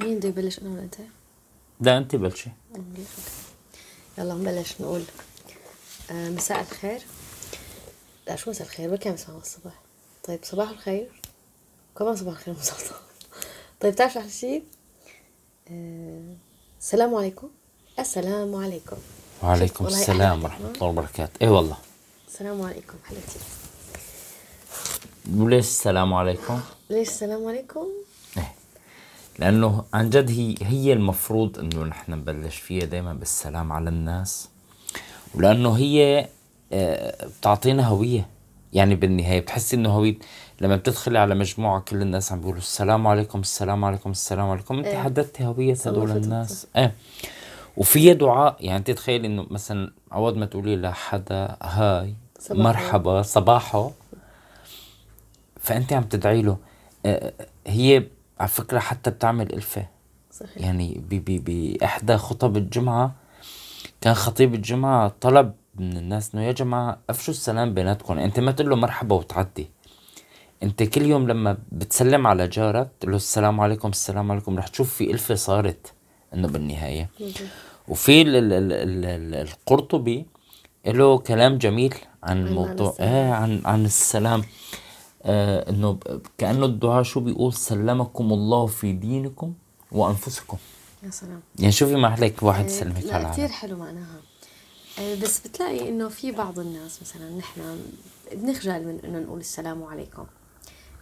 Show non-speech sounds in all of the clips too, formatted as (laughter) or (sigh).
مين بده يبلش أنا ولا أنت؟ لا أنت بلشي. يلا نبلش نقول. آه مساء الخير. لا شو مساء الخير؟ بركي عم يسمعوا الصبح. طيب صباح الخير. كمان صباح الخير مزبوط (laughs) طيب بتعرف شو أحلى شيء؟ آه السلام عليكم. السلام عليكم. وعليكم السلام ورحمة. الله وبركاته. إيه والله. السلام عليكم حلو كتير وليش السلام عليكم؟ ليش السلام عليكم؟ لأنه عن جد هي هي المفروض إنه نحن نبلش فيها دائما بالسلام على الناس ولأنه هي آه، بتعطينا هوية. يعني بالنهاية بتحسي إنه هوية. لما بتدخلي على مجموعة كل الناس عم بيقولوا السلام عليكم السلام عليكم السلام عليكم. أنت إيه. حددتي هوية هدول. الناس. إيه. وفيها دعاء. يعني أنت تخيلي إنه مثلا عوض ما تقولي لحدا هاي صباحو. مرحبا صباحو. فأنت عم تدعي له. آه، هي على فكرة حتى بتعمل إلفة. صحيح. يعني بإحدى خطب الجمعة كان خطيب الجمعة طلب من الناس إنه يا جماعة أفشوا السلام بيناتكم. أنت ما تقول له مرحبا وتعدي. أنت كل يوم لما بتسلم على جارك تقول له السلام عليكم السلام عليكم رح تشوف في ألفة صارت إنه بالنهاية. وفي ال- ال- ال- ال- ال- القرطبي له كلام جميل عن عن موضوع السلام. إيه عن عن السلام. آه إنه كأنه الدعاء شو بيقول؟ سلمكم الله في دينكم وأنفسكم. يا سلام. يعني شوفي ما عليك واحد آه، يسلمك على كثير حلو معناها. آه، بس بتلاقي إنه في بعض الناس مثلا نحن بنخجل من إنه نقول السلام عليكم.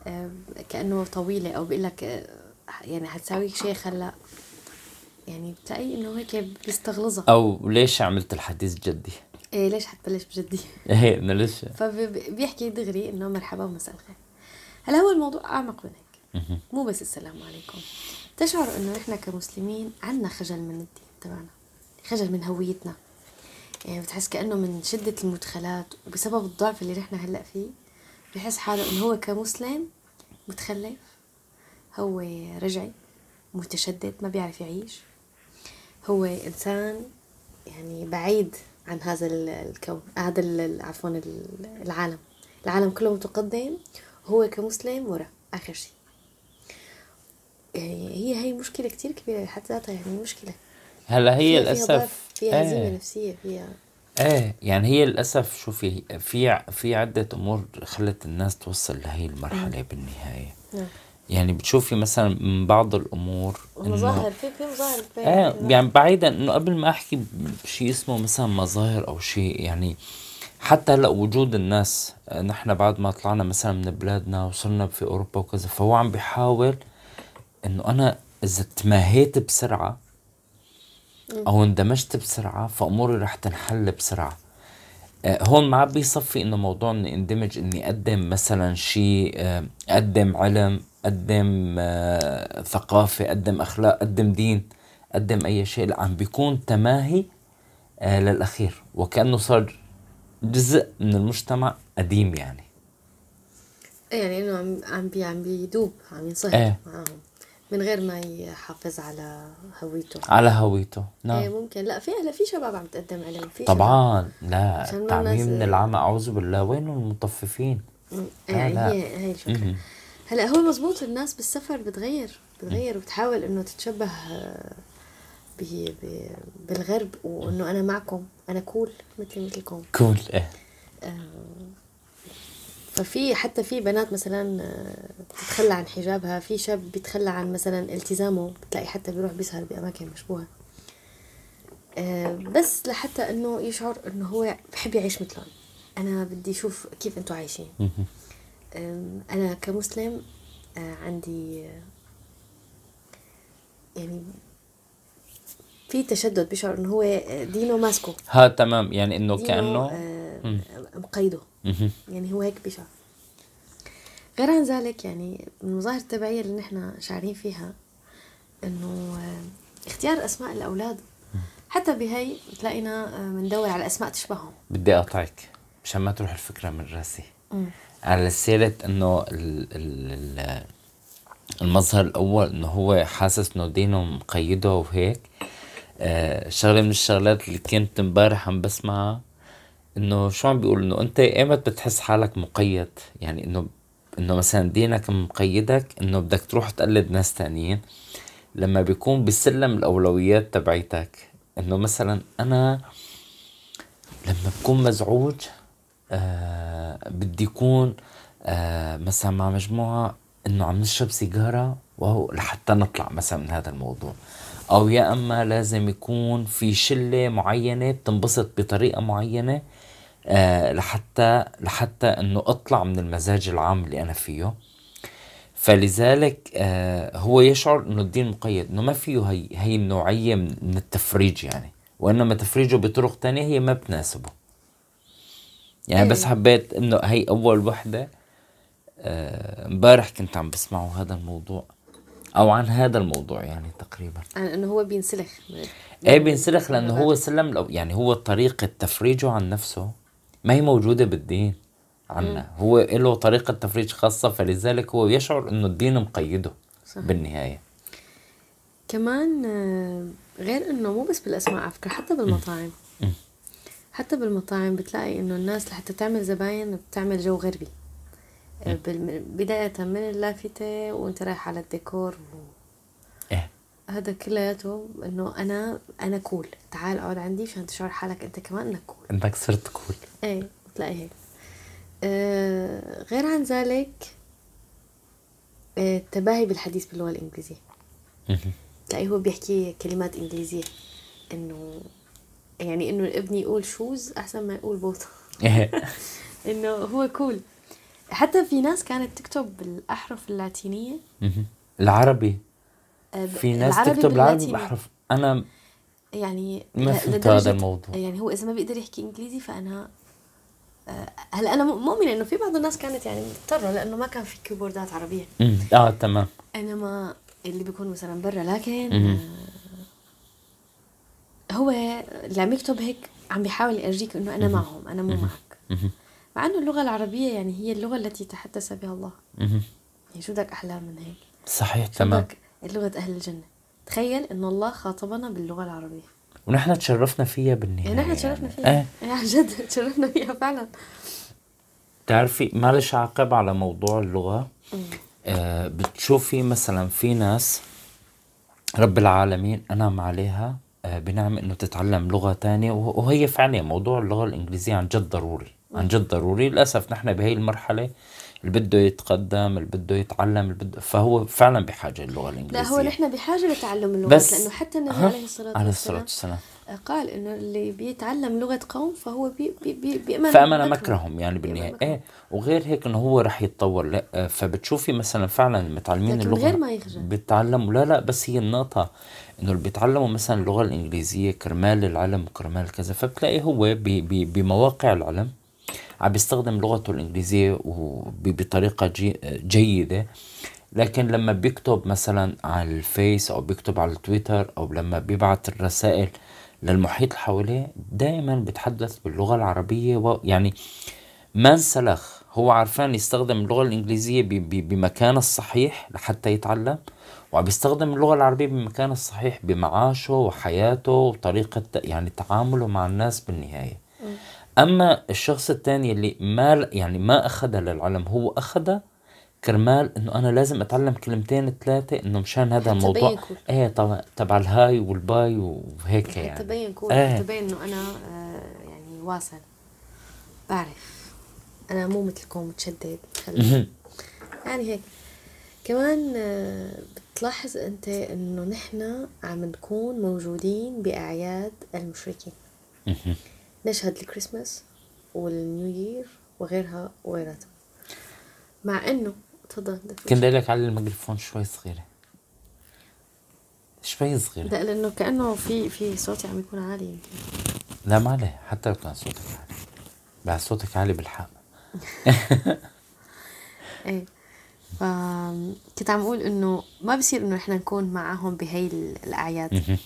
آه، كأنه طويلة أو بيقول لك يعني حتساوي شيء خلا يعني بتلاقي إنه هيك بيستغلظها. أو ليش عملت الحديث جدي؟ إيه ليش حتبلش بجدي؟ (laughs) إيه إنه ليش؟ فبيحكي دغري إنه مرحبا ومساء الخير. هلا هو الموضوع أعمق من هيك. مو بس السلام عليكم. تشعر إنه إحنا كمسلمين عنا خجل من الدين تبعنا خجل من هويتنا. يعني بتحس كأنه من شدة المدخلات وبسبب الضعف اللي نحن هلأ فيه بحس حاله إنه هو كمسلم متخلف هو رجعي متشدد ما بيعرف يعيش. هو إنسان يعني بعيد عن هذا ال- الكون هذا عفوا ال- العالم. العالم كله متقدم هو كمسلم ورا آخر شيء. يعني هي هي مشكلة كتير كبيرة بحد ذاتها يعني مشكلة. هلا هي فيها- فيها فيها هزيمة إيه نفسية فيها إيه يعني هي للأسف شوفي في في عدة أمور خلت الناس توصل لهي المرحلة بالنهاية. نعم. يعني بتشوفي مثلا من بعض الأمور مظاهر في في مظاهر إيه يعني بعيدا إنه قبل ما أحكي بشيء اسمه مثلا مظاهر أو شيء يعني حتى هلأ وجود الناس آه، نحن بعد ما طلعنا مثلا من بلادنا وصرنا في أوروبا وكذا فهو عم بيحاول إنه أنا إذا تماهيت بسرعة أو اندمجت بسرعة فأموري رح تنحل بسرعة. آه، هون ما بيصفي إنه موضوع إني اندمج إني أقدم مثلا شيء آه، أقدم علم أقدم آه، ثقافة أقدم أخلاق أقدم دين أقدم أي شيء عم بيكون تماهي آه، للأخير. وكأنه صار جزء من المجتمع قديم يعني. يعني إنه عم عم بي عم بيدوب عم ينصهر إيه. معاهم من غير ما يحافظ على هويته. على هويته. إيه نعم ممكن. لا في هلا في شباب عم تقدم علم في طبعا. لا الناس- من العمى أعوذ بالله. وين المطففين؟ يعني لا. هي هي الفكرة. هلا هو مزبوط الناس بالسفر بتغير بتغير وبتحاول إنه تتشبه آه، ب- ب- بالغرب وإنه أنا معكم أنا كول مثلي مثلكم كول إيه. ففي حتى في بنات مثلا آه، بتتخلى عن حجابها في شاب بيتخلى عن مثلا التزامه بتلاقي حتى بيروح بيسهر بأماكن مشبوهة. آه، بس لحتى إنه يشعر إنه هو بحب يعيش مثلهم. أنا بدي أشوف كيف أنتم عايشين. أنا كمسلم آه، عندي يعني في تشدد بيشعر إنه هو آه، دينه ماسكه ها تمام. يعني إنه دينه كأنه آه،. مقيده. يعني هو هيك بيشعر. غير عن ذلك يعني من المظاهر التبعية اللي نحن شاعرين فيها إنه اختيار أسماء الأولاد. حتى بهي بتلاقينا آه، بندور على أسماء تشبههم. بدي أقطعك. مشان ما تروح الفكرة من راسي. على سيرة إنه ال ال ال المظهر الأول إنه هو حاسس إنه دينه مقيده وهيك. آه شغلة من الشغلات اللي كنت امبارح عم بسمعها إنه شو عم بيقول؟ إنه أنت إيمت بتحس حالك مقيد. يعني إنه إنه مثلا دينك مقيدك إنه بدك تروح تقلد ناس تانيين. لما بيكون بسلم الأولويات تبعيتك. إنه مثلا أنا لما بكون مزعوج آه بدي يكون آه مثلا مع مجموعة إنه عم نشرب سيجارة وهو لحتى نطلع مثلا من هذا الموضوع. أو يا أما لازم يكون في شلة معينة بتنبسط بطريقة معينة آه لحتى لحتى إنه أطلع من المزاج العام اللي أنا فيه. فلذلك آه هو يشعر إنه الدين مقيد إنه ما فيه هي هي النوعية من التفريج يعني. وإنما تفريجه بطرق تانية هي ما بتناسبه. يعني أيه. بس حبيت إنه هي أول وحدة آه، امبارح آه كنت عم بسمعه هذا الموضوع أو عن هذا الموضوع يعني تقريبا. عن إنه هو بينسلخ. إيه بينسلخ لأنه هو سلم يعني هو طريقة تفريجه عن نفسه ما هي موجودة بالدين عنا. هو له طريقة تفريج خاصة فلذلك هو يشعر إنه الدين مقيده صح. بالنهاية. كمان آه، غير إنه مو بس بالأسماء على فكرة حتى بالمطاعم. حتى بالمطاعم بتلاقي إنه الناس لحتى تعمل زباين بتعمل جو غربي. آه، بداية من اللافتة وإنت رايح على الديكور و... إيه. هذا كلياته إنه أنا أنا cool تعال أقعد عندي عشان تشعر حالك إنت كمان إنك cool إنك صرت cool إيه بتلاقي هيك. آه غير عن ذلك آه التباهي بالحديث باللغة الإنجليزية. تلاقيه هو بيحكي كلمات إنجليزية إنه يعني إنه الابن يقول shoes أحسن ما يقول بوط إيه. (laughs) إنه هو cool حتى في ناس كانت تكتب بالأحرف اللاتينية. العربي. في ناس تكتب العربي بأحرف. أنا يعني ما فهمت هذا الموضوع. يعني هو إذا ما بيقدر يحكي إنجليزي فأنا آه، هلأ أنا مؤمنة إنه في بعض الناس كانت يعني مضطرة لأنه ما كان في كيبوردات عربية. آه تمام. انما اللي بيكون مثلا برا لكن هو اللي عم يكتب هيك عم بيحاول يرجيك إنه أنا معهم أنا مو معك. مع إنه اللغة العربية يعني هي اللغة التي تحدث بها الله. يعني شو بدك أحلى من هيك؟ صحيح تمام. لغه أهل الجنة. تخيل إنه الله خاطبنا باللغة العربية. ونحن تشرفنا فيها بالنهاية يعني نحن تشرفنا فيها. إيه, إيه. عن جد تشرفنا فيها فعلا. بتعرفي معلش عقب على موضوع اللغة. آه بتشوفي مثلا في ناس رب العالمين أنعم عليها بنعم إنه تتعلم لغة تانية. وهي فعلا موضوع اللغة الإنجليزية عن جد ضروري عن جد ضروري. للأسف نحن بهي المرحلة اللي بده يتقدم اللي بده يتعلم اللي بده فهو فعلا بحاجة للغة الانجليزيه لا هو نحن بحاجة لتعلم اللغات بس لأنه حتى النبي عليه الصلاة عليه الصلاة والسلام. قال إنه اللي بيتعلم لغة قوم فهو بي بي بي بيأمن فأمن مكرهم يعني بالنهاية. إيه وغير هيك إنه هو رح يتطور. لا فبتشوفي مثلا فعلا المتعلمين اللغة غير ما يخجل بيتعلموا لا لا بس هي النقطه انه اللي بيتعلموا مثلا اللغة الإنجليزية كرمال العلم وكرمال كذا فبتلاقي هو بي بي بمواقع العلم عم بيستخدم لغته الإنجليزية بطريقة جي جيدة. لكن لما بيكتب مثلا على الفيس أو بيكتب على التويتر أو لما بيبعت الرسائل للمحيط حواليه دائما بيتحدث باللغة العربية و يعني ما انسلخ هو عارفان يستخدم اللغة الإنجليزية بمكان الصحيح لحتى يتعلم وعم بيستخدم اللغة العربية بمكان الصحيح بمعاشه وحياته وطريقة يعني تعامله مع الناس بالنهاية. أما الشخص الثاني اللي ما يعني ما اخذها للعلم هو اخذها كرمال إنه أنا لازم أتعلم كلمتين ثلاثة إنه مشان هذا الموضوع. إيه طبعا تبع ال hi وال bye وهيك يعني. تبين cool إيه. تبين إنه أنا آه يعني واصل بعرف. أنا مو مثلكم متشدد. يعني هيك. كمان آه بتلاحظ أنت إنه نحن عم نكون موجودين بأعياد المشركين. نشهد الكريسماس والنيو يير وغيرها وغيراتها مع إنه تفضل كنت لك على الميكروفون شوي صغيرة. شوي صغيرة. لا لأنه كأنه في في صوتي عم يكون عالي يمكن. لا ما عليه. حتى لو كان صوتك عالي. بعد صوتك عالي بالحق. (laughs) إيه. فكنت عم أقول إنه ما بصير إنه إحنا نكون معهم بهي الأعياد.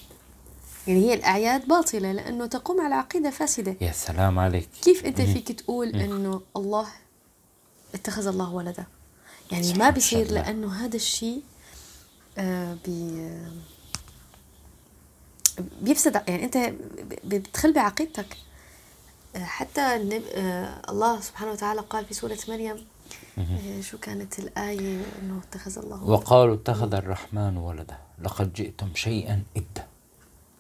يعني هي الأعياد باطلة لأنه تقوم على عقيدة فاسدة. يا سلام عليك. كيف أنت فيك تقول أنه الله اتخذ الله ولدا؟ يعني ما بيصير لأنه هذا الشيء آه بي بيفسد يعني أنت بتخل بعقيدتك. حتى آه الله سبحانه وتعالى قال في سورة مريم إيه، شو كانت الآية؟ إنه اتخذ الله وقالوا اتخذ الرحمن ولدا. لقد جئتم شيئا إدا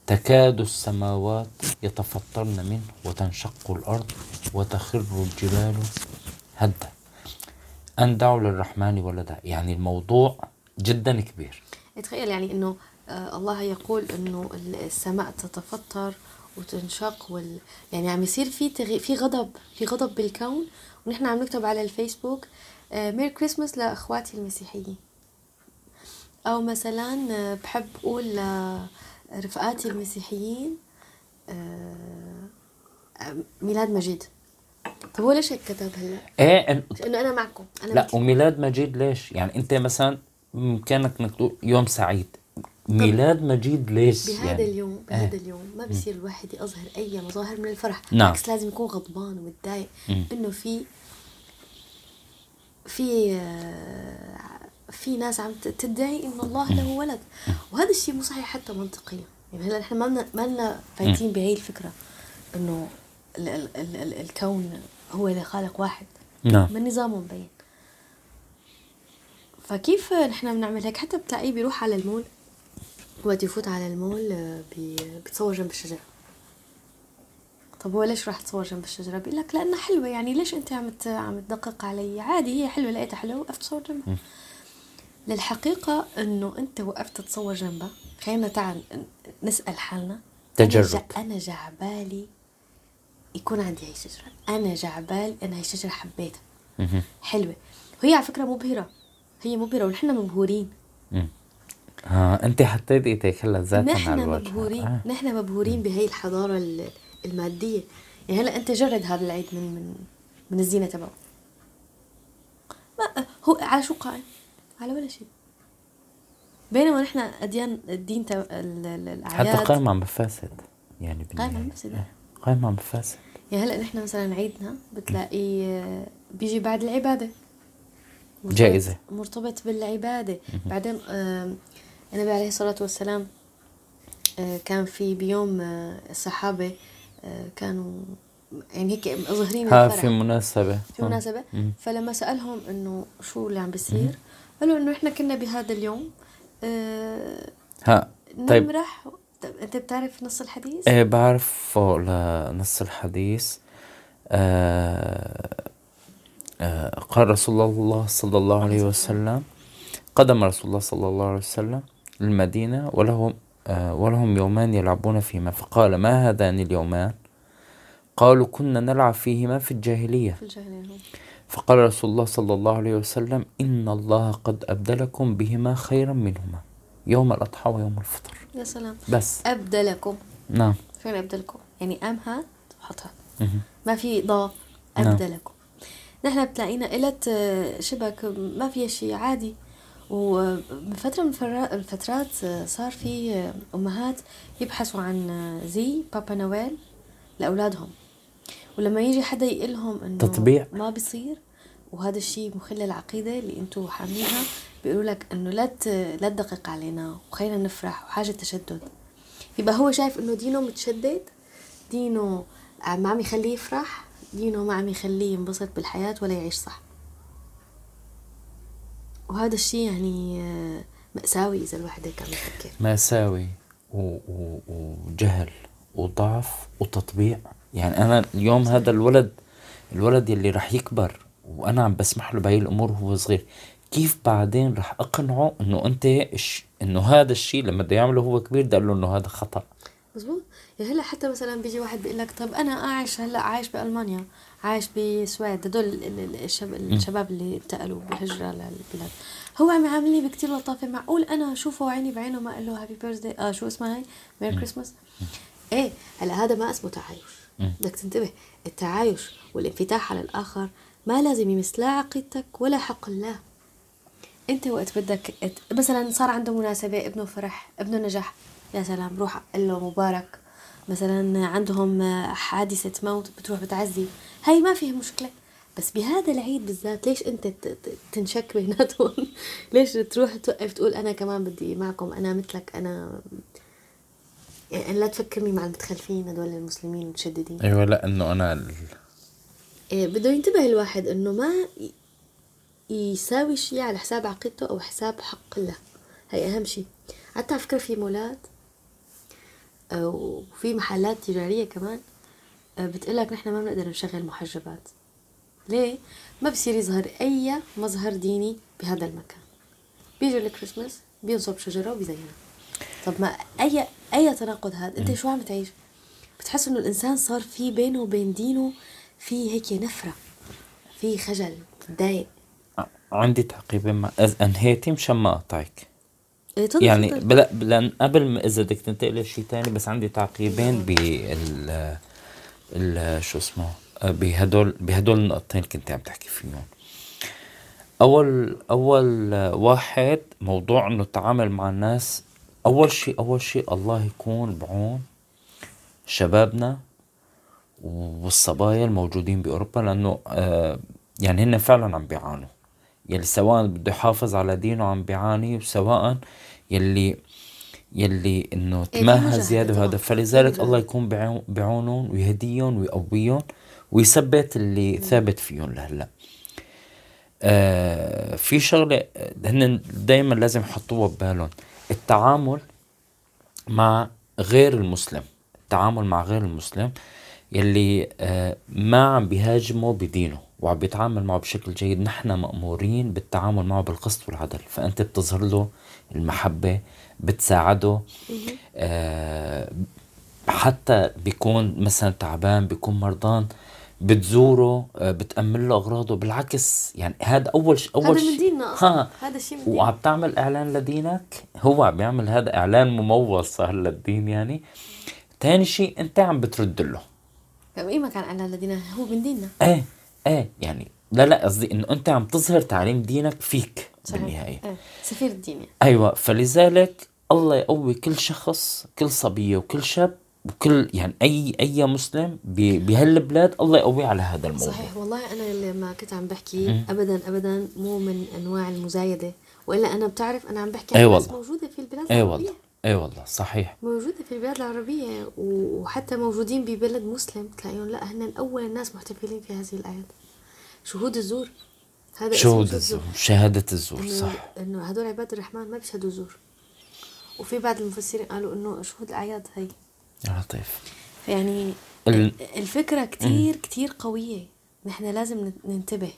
تكاد السماوات يتفطرن منه وتنشق الأرض وتخر الجبال هدا أن دعوا للرحمن ولدا. يعني الموضوع جدا كبير. تخيل يعني إنه آه الله يقول إنه السماء تتفطر وتنشق وال يعني عم يصير في تغي... في غضب في غضب بالكون. ونحن عم نكتب على الفيسبوك آه ميري كريسماس لأخواتي المسيحيين. أو مثلا آه بحب أقول لرفقاتي المسيحيين آه ميلاد مجيد. طب هو ليش هيك كتب هلا؟ إيه انه أنا معكم أنا لا وميلاد مجيد ليش؟ يعني أنت مثلا بامكانك انك تقول يوم سعيد. ميلاد مجيد ليش بهذا يعني؟ اليوم بهذا آه. اليوم ما بصير الواحد يظهر أي مظاهر من الفرح. نعم. بس لازم يكون غضبان ومتضايق إنه في في آه، في ناس عم تدعي إنه الله له ولد. وهذا الشيء مو صحيح حتى منطقيا. يعني هلا نحن ما ما لنا فايتين بهي الفكرة إنه ال ال ال الكون هو اللي خالق واحد. نعم. من نظامه مبين. فكيف نحن بنعمل هيك؟ حتى بتلاقيه بيروح على المول. وقت يفوت على المول آه، بيتصور جنب الشجرة طب هو ليش راح تصور جنب الشجرة؟ بيقول لك لأنها حلوة يعني ليش أنت عم عم تدقق علي؟ عادي هي حلوة لقيتها حلوة وقفت تصور جنبها. للحقيقة إنه أنت وقفت تصور جنبها، خلينا تعال نسأل حالنا تجرب أنا جعبالي يكون عندي هي الشجرة، أنا جعبال أنا هي الشجرة حبيتها. حلوة. وهي على فكرة مبهرة. هي مبهرة ونحن مبهورين. آه انت حطيت إيدك هلا نحن على الوجه. مبهورين آه. نحن مبهورين بهي الحضارة المادية. يعني هلأ انت جرد هذا العيد من من من الزينة تبعه. ما هو على شو قائم؟ على ولا شيء. بينما نحن اديان الدين تبع الأعياد. حتى قائم عم بفاسد. يعني قائم عم بفاسد. إيه. قائم عم بفاسد. يعني هلأ نحن مثلا عيدنا بتلاقي بيجي بعد العبادة. جائزة. مرتبط بالعبادة. بعدين النبي عليه الصلاة والسلام آه، كان في بيوم آه، الصحابة آه، كانوا يعني هيك ظاهرين ها في مناسبة. في مناسبة. فلما سألهم إنه شو اللي عم بيصير قالوا إنه إحنا كنا بهذا اليوم ها طيب. نمرح أنت بتعرف نص الحديث؟ إيه بعرف نص الحديث. آه قال رسول الله صلى الله عليه وسلم قدم رسول الله صلى الله عليه وسلم المدينة ولهم آه، ولهم يومان يلعبون فيهما. فقال ما هذان اليومان؟ قالوا كنا نلعب فيهما في الجاهلية. في الجاهلية. فقال رسول الله صلى الله عليه وسلم إن الله قد أبدلكم بهما خيرا منهما يوم الأضحى ويوم الفطر. يا سلام. بس. أبدلكم. نعم. فين أبدلكم؟ يعني أمها تحطها ما في ضاء نعم. أبدلكم. نحن بتلاقينا قلت آه، شبك ما فيها شيء عادي. وفترة من الفترات صار في أمهات يبحثوا عن زي بابا نويل لأولادهم. ولما يجي حدا يقلهم إنه تطبيع. ما بيصير وهذا الشيء مخل العقيدة اللي أنتم حاملينها بيقولوا لك إنه لا لا تدقق علينا وخلينا نفرح وحاجة تشدد. يبقى هو شايف إنه دينه متشدد دينه ما عم يخليه يفرح دينه ما عم يخليه ينبسط بالحياة ولا يعيش صح. وهذا الشيء يعني آه، مأساوي إذا الواحد هيك عم يفكر. مأساوي وجهل وضعف وتطبيع. يعني أنا اليوم هذا الولد الولد يلي رح يكبر وأنا عم بسمح له بهي الأمور وهو صغير كيف بعدين رح أقنعه إنه أنت إنه هذا الشيء لما بده يعمله هو كبير بدي أقول له إنه هذا خطأ. مزبوط؟ يعني هلأ حتى مثلا بيجي واحد بيقول لك طب أنا عايش هلأ عايش بألمانيا. عايش بسويد هدول الشباب اللي انتقلوا بالهجرة للبلاد. هو عم يعاملني بكتير لطافة. معقول أنا أشوفه عيني بعينه ما أقول له هابي بيرثدي آه شو اسمها هي ميري كريسماس إيه هلا هذا ما اسمه تعايش. بدك تنتبه التعايش والانفتاح على الآخر ما لازم يمس لا عقيدتك ولا حق الله. أنت وقت بدك مثلا صار عنده مناسبة ابنه فرح ابنه نجح يا سلام روح قل له مبارك. مثلا عندهم حادثة موت بتروح بتعزي هاي ما فيها مشكلة. بس بهذا العيد بالذات ليش أنت تنشك بيناتهم؟ (laughs) ليش تروح توقف تقول أنا كمان بدي معكم؟ أنا مثلك أنا يعني لا تفكرني مع المتخلفين هدول المسلمين المتشددين. أيوه لا إنه أنا ال... إيه بده ينتبه الواحد إنه ما يساوي شيء على حساب عقيدته أو حساب حق الله. هي أهم شيء. حتى على فكره في مولات؟ وفي محلات تجارية كمان؟ بتقلك نحن ما بنقدر نشغل محجبات. ليه؟ ما بصير يظهر أي مظهر ديني بهذا المكان. بيجي الكريسماس بينصب شجرة وبيزينها. طب ما أي أي تناقض هذا؟ أنت شو عم تعيش؟ بتحس إنه الإنسان صار في بينه وبين دينه في هيك نفرة في خجل تضايق. عندي تعقيبين مع انهيتي مشان ما اقطعك إيه يعني بلا لأن قبل ما إذا بدك تنتقل لشيء ثاني بس عندي تعقيبين بال ال شو اسمه بهدول بهدول النقطتين كنت عم تحكي فيهم. اول أول واحد موضوع إنه التعامل مع الناس أول شيء أول شيء الله يكون بعون شبابنا والصبايا الموجودين بأوروبا لأنه آه يعني هن فعلا عم بيعانوا. يلي سواء بده يحافظ على دينه عم بيعاني وسواء يلي يلي إنه إيه، تمهل زيادة وهذا. فلذلك الله يكون بعونهم ويهديهم ويقويهم ويثبت اللي ثابت فيهم لهلأ. آه في شغلة هن دائما لازم يحطوها ببالهم. التعامل مع غير المسلم. التعامل مع غير المسلم يلي آه ما عم بيهاجمه بدينه وعم بيتعامل معه بشكل جيد. نحن مأمورين بالتعامل معه بالقسط والعدل. فأنت بتظهر له المحبة بتساعده. آه حتى بيكون مثلا تعبان بيكون مرضان بتزوره آه، بتأمن له أغراضه. بالعكس يعني هذا أول شيء أول هذا من ديننا ها هذا الشيء من ديننا وعم تعمل إعلان لدينك. هو عم بيعمل هذا إعلان ممول صار للدين يعني. ثاني شيء أنت عم بترد له. طيب إيه ما كان إعلان لدينا هو من ديننا. إيه إيه يعني لا لا قصدي إنه أنت عم تظهر تعليم دينك فيك. صحيح. بالنهاية. إيه. سفير الدين يعني. أيوة فلذلك الله يقوي كل شخص كل صبية وكل شاب وكل يعني أي أي مسلم بهالبلاد الله يقويه على هذا الموضوع. صحيح والله أنا لما كنت عم بحكي ابدا ابدا مو من أنواع المزايدة. وإلا أنا بتعرف أنا عم بحكي عن أي ناس موجودة في البلاد أي العربية. والله. أي والله صحيح. موجودة في البلاد العربية وحتى موجودين ببلد مسلم. تلاقيهم لا هن اول الناس محتفلين في هذه الأعياد. شهود الزور. هذا شهود الزور شهادة الزور صح. إنه هدول عباد الرحمن ما بيشهدوا زور وفي بعض المفسرين قالوا إنه شهود الأعياد هي؟ يا لطيف يعني ال... الفكرة كتير م. كتير قوية. نحن لازم ننتبه.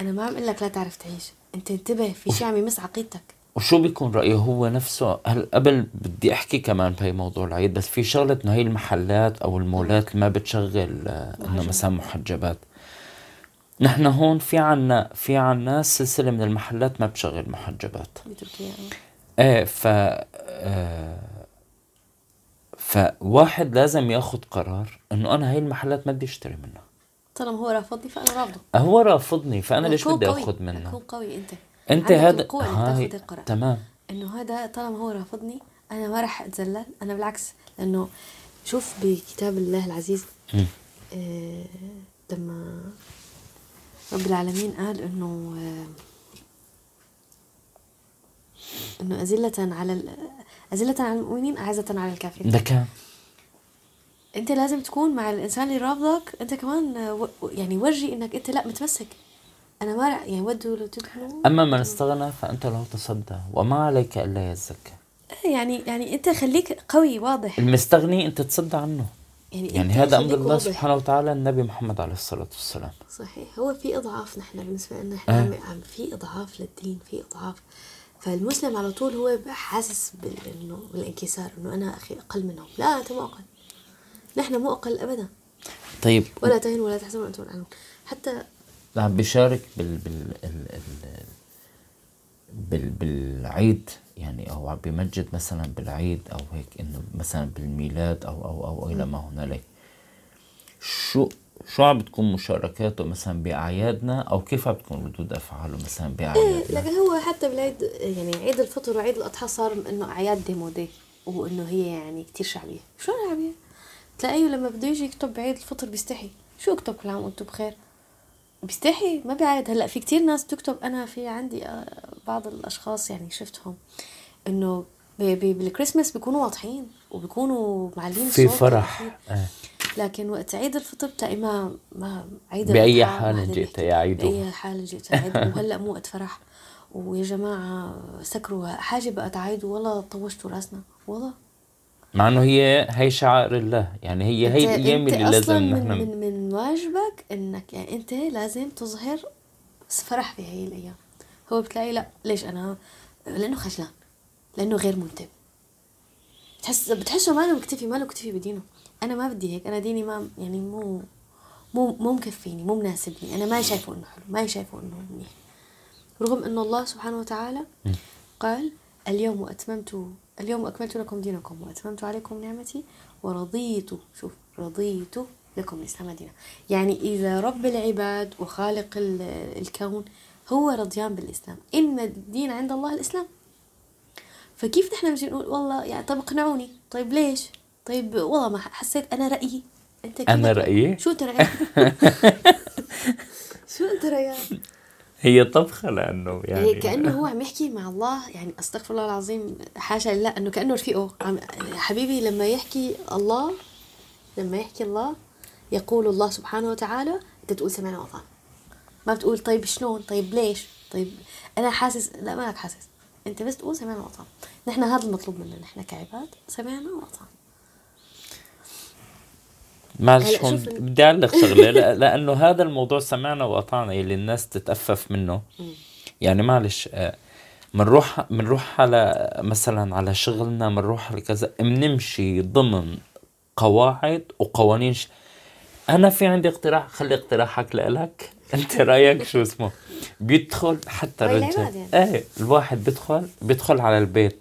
أنا ما عم أقول لك لا تعرف تعيش. أنت انتبه في شيء عم يمس عقيدتك. وشو بيكون رأيه هو نفسه؟ هل قبل بدي أحكي كمان بهي موضوع العيد بس في شغلة إنه هي المحلات أو المولات ما بتشغل آه، إنه مثلا محجبات. نحن هون في عنا في عنا سلسلة من المحلات ما بتشغل محجبات. بتركيا. إيه ف آه فواحد لازم ياخذ قرار إنه أنا هاي المحلات ما بدي أشتري منها. طالما هو رافضني فأنا رافضه هو رافضني فأنا ليش بدي اخذ منه؟ كون قوي أنت. أنت هذا هاي تمام. إنه هذا طالما هو رافضني أنا ما راح أتذلل أنا بالعكس لأنه شوف بكتاب الله العزيز آه لما رب العالمين قال إنه إنه أذلة على أذلة على المؤمنين أعزة على الكافرين. ده كان أنت لازم تكون مع الإنسان اللي رافضك أنت كمان يعني ورجي إنك أنت لأ متمسك. أنا ما يعني ودوا لو تدخلوا أما من استغنى فأنت له تصدى وما عليك إلا يزكى. يعني يعني أنت خليك قوي واضح. المستغني أنت تصدى عنه. يعني, يعني هذا أمر الله. سبحانه وتعالى النبي محمد عليه الصلاة والسلام. صحيح هو في إضعاف نحن بالنسبة لنا إحنا أه؟ عم في إضعاف للدين في إضعاف. فالمسلم على طول هو حاسس إنه بالانكسار إنه أنا أخي أقل منهم. لا أنت مو أقل نحن مو أقل ابدا. طيب. ولا تهنوا ولا تحزنوا وأنتم العالمون حتى عم بيشارك بال بال بال بالعيد يعني أو عم بيمجد مثلا بالعيد أو هيك إنه مثلا بالميلاد أو أو أو إلى ما هنالك شو شو عم بتكون مشاركاته مثلا بأعيادنا أو كيف عم بتكون ردود أفعاله مثلا بأعيادنا؟ إيه لكن هو حتى بالعيد يعني عيد الفطر وعيد الأضحى صار إنه أعياد ديمودي وإنه هي يعني كتير شعبية، شو شعبية؟ تلاقيه لما بده يجي يكتب بعيد الفطر بيستحي، شو اكتب كل عام وأنتم بخير؟ بيستحي ما بيعيد هلأ في كتير ناس بتكتب أنا في عندي آه، بعض الأشخاص يعني شفتهم إنه بالكريسماس بيكونوا واضحين وبيكونوا معلين في فرح لكن وقت عيد الفطر بتلاقي ما ما عيد الأضحى حال جئت. يا عيد. بأي حال جئت يا عيد وهلأ مو وقت فرح. ويا جماعة سكروا. حاجة بقت عيد ولا طوشتوا راسنا. والله. مع إنه هي هي شعائر الله. يعني هي هي الأيام اللي لازم أصلاً من, نحن من, من واجبك انك يعني أنت لازم تظهر فرح في هي الأيام. هو بتلاقي لا ليش أنا؟ لأنه خجلان. لأنه غير منتبه. بتحس بتحسه ما له مكتفي ما له مكتفي بدينه. أنا ما بدي هيك. أنا ديني ما يعني مو مو مو مكفيني مو مناسبني. أنا ما شايفه إنه حلو ما شايفه إنه منيح. رغم ان الله سبحانه وتعالى قال اليوم أتممت اليوم أكملت لكم دينكم وأتممت عليكم نعمتي ورضيت شوف رضيت لكم الإسلام دينا. يعني إذا رب العباد وخالق ال- الكون هو رضيان بالإسلام إن الدين عند الله الإسلام. فكيف نحن بنجي نقول والله يعني طب اقنعوني طيب ليش؟ طيب والله ما حسيت أنا رأيي. أنت أنا رأيي؟ شو أنت رأيك (laughs) شو أنت رأيك هي طبخة لأنه يعني كأنه هو عم يحكي مع الله يعني أستغفر الله العظيم حاشا لله انه كأنه رفيقه. عم حبيبي لما يحكي الله لما يحكي الله يقول الله سبحانه وتعالى أنت تقول سمعنا وطعنا ما بتقول طيب شلون؟ طيب ليش؟ طيب أنا حاسس لا مالك حاسس أنت بس تقول سمعنا وطعنا نحن هذا المطلوب منا نحن كعباد سمعنا وطعنا معلش هون بدي أعلق شغلة؟ (laughs) لا- لأنه هذا الموضوع سمعنا وقطعنا اللي الناس تتأفف منه. يعني معلش آه، منروح منروح على مثلا على شغلنا منروح على كذا بنمشي ضمن قواعد وقوانين ش... أنا في عندي اقتراح خلي اقتراحك لإلك. (laughs) أنت رأيك شو اسمه؟ بيدخل حتى العباد يعني. إيه الواحد بيدخل بيدخل على البيت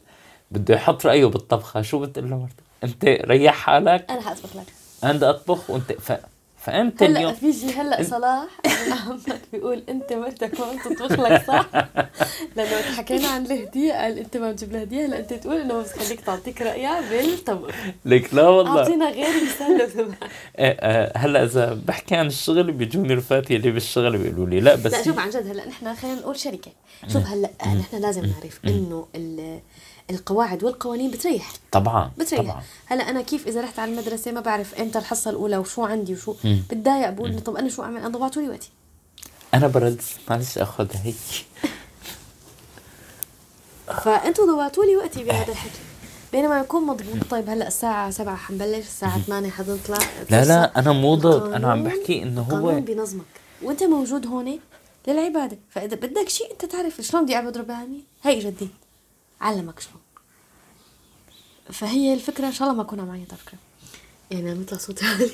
بده يحط رأيه بالطبخة. شو بتقول له أنت ريح حالك؟ أنا حأطبخ لك. أنا أطبخ وانت ف... فأنت هلا اليوم بيجي هلا صلاح. (laughs) عمك بيقول أنت مرتك ما بتطبخ لك صح. (laughs) لأنه وقت حكينا عن الهدية قال أنت ما بتجيب لها هديه هلا أنت تقول إنه بس خليك تعطيك رأيها بالطبخ. لك لا والله. أعطينا غير مثال (laughs) إيه، آه، هلا إذا بحكي عن الشغل بيجوني رفاتي اللي بالشغل بيقولوا لي. لا بس لا شوف عن جد هلا نحن خلينا نقول شركة. شوف هلا نحن لازم نعرف إنه ال- القواعد والقوانين بتريح. طبعا بتريح. طبعا. هلا أنا كيف إذا رحت على المدرسة ما بعرف إمتى الحصة الأولى وشو عندي وشو. بتضايق بقول طب أنا شو أعمل؟ أنا ضبعتوا لي وقتي. أنا برد معلش اخذها هيك. (laughs) فأنتوا ضوعتوا لي وقتي بهذا الحكي. بينما يكون مضبوط. طيب هلا الساعة 7 حنبلش الساعة 8 حنطلع لا لا أنا مو ضد. أنا عم بحكي القانون هو بينظمك وأنت موجود هون للعبادة. فإذا بدك شيء أنت تعرف شلون بدي أعبد رب العالمين هي الدين علمك شلون. فهي الفكرة إن شاء الله ما أكون عم عيط على فكرة يعني عم يطلع صوتي عالي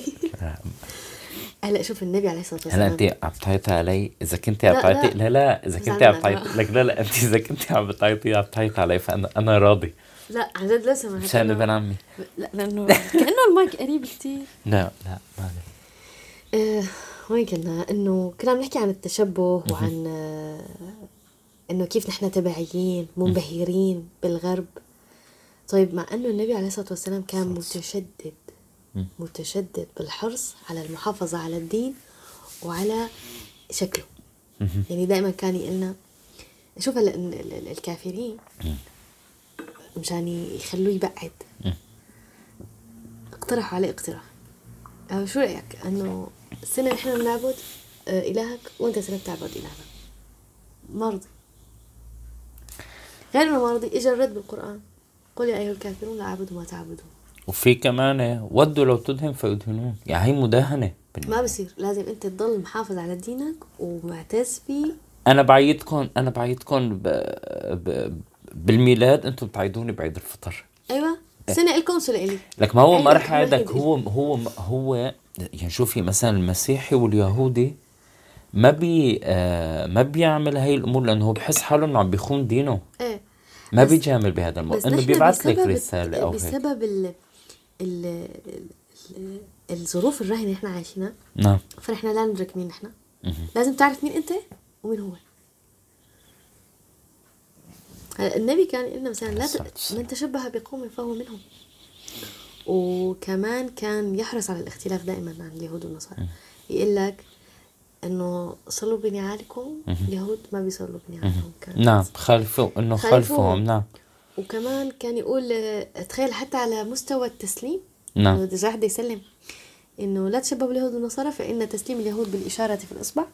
هلا (laughs) شوف النبي عليه الصلاة هلا والسلام. انت عم تعيطي علي. إذا كنت عم تعيطي لا. لا إذا كنت عم تعيطي. لك لا لا انت إذا كنت عم تعيطي عم تعيطي علي فانا أنا راضي. لا عن جد لا سمح مشان ابن عمي. لا لأنه كأنه المايك قريب كثير لا لا ما آه، وين كنا؟ إنه كنا عم نحكي عن التشبه وعن آه، إنه كيف نحن تبعيين منبهرين بالغرب. طيب مع إنه النبي عليه الصلاة والسلام كان متشدد. متشدد بالحرص على المحافظة على الدين وعلى شكله. يعني دائما كان يقلنا شوف الكافرين مشان يخلوه يبعد. اقترحوا عليه اقتراح. أو شو رأيك؟ إنه سنة نحن بنعبد آه، إلهك وأنت سنة بتعبد إلهنا ما رضي غير إنه ما رضي اجى الرد بالقرآن. قل يا أيها الكافرون لا أعبد ما تعبدون وفي كمان ودوا لو تدهن فيدهنون. يعني هي مداهنه ما بصير. لازم أنت تضل محافظ على دينك ومعتز فيه. أنا بعيدكم أنا بعيدكم ب... ب... بالميلاد أنتم بتعيدوني بعيد الفطر. أيوه. سنة إلكم سنة إلي. لك ما هو ما أيوة، رح عيدك. هو هو هو يعني شوفي مثلا المسيحي واليهودي ما بي آه ما بيعمل هاي الأمور لأنه هو بحس حاله إنه عم بيخون دينه. إيه. ما بيجامل بهذا الموضوع إنه بيبعث لك رسالة أو هيك. بسبب ال ال ال- الظروف الراهنة اللي إحنا عايشينها نعم. فنحن لا ندرك مين مهم. لازم تعرف مين أنت ومين هو. النبي كان لنا مثلا لا ت... من تشبه بقوم فهو منهم. وكمان كان يحرص على الاختلاف دائما عن اليهود والنصارى. يقول لك إنه صلوا بنعالكم اليهود ما بيصلوا بنعالهم كان نعم خالفوا إنه خالفوهم. نعم. وكمان كان يقول تخيل حتى على مستوى التسليم نعم. إذا واحد يسلم إنه لا تشبهوا باليهود والنصارى فإن تسليم اليهود بالإشارة في الإصبع.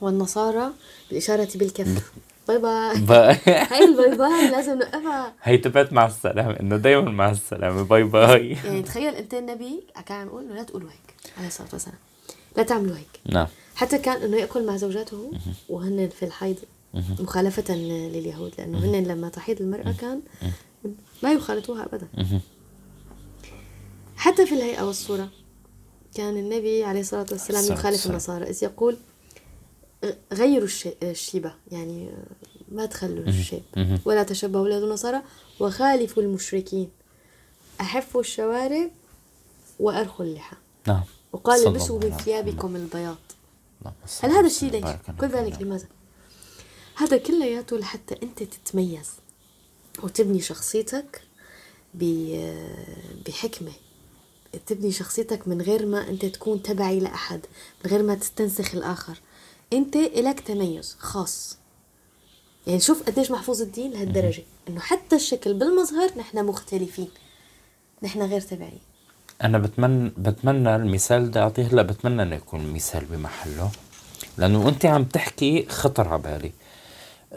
والنصارى بالإشارة بالكف bye bye. bye (laughs) هاي ال bye bye لازم نوقفها. هي تبعت مع السلامة إنه دايما مع السلامة. bye bye. يعني تخيل أنت النبي كان عم يقول لا تقولوا هيك عليه الصلاة والسلام. لا تعملوا هيك. نعم. حتى كان إنه يأكل مع زوجاته وهن في الحيض مخالفة لليهود لأنه هن لما تحيض المرأة كان لا يخالطوها ابدا. حتى في الهيئة والصورة كان النبي عليه الصلاة والسلام يخالف. النصارى إذ يقول غيروا الشي- الشيبة يعني ما تخلوا الشيب. ولا تشبهوا باليهود والنصارى وخالفوا المشركين. أحفوا الشوارب وأرخوا اللحى. نعم. وقال البسوا من ثيابكم البياض. هل هذا الشيء ليش؟ كل. ذلك لماذا؟ هذا كلياته لحتى أنت تتميز وتبني شخصيتك بحكمة. تبني شخصيتك من غير ما أنت تكون تبعي لأحد من غير ما تستنسخ الآخر. أنت إلك تميز خاص. يعني شوف قديش محفوظ الدين لهالدرجة. إنه حتى الشكل بالمظهر نحن مختلفين. نحن غير تبعين أنا بتمنى بتمنى المثال ده أعطيه هلأ بتمنى إنه يكون المثال بمحله لأنه أنت عم تحكي خطر على بالي.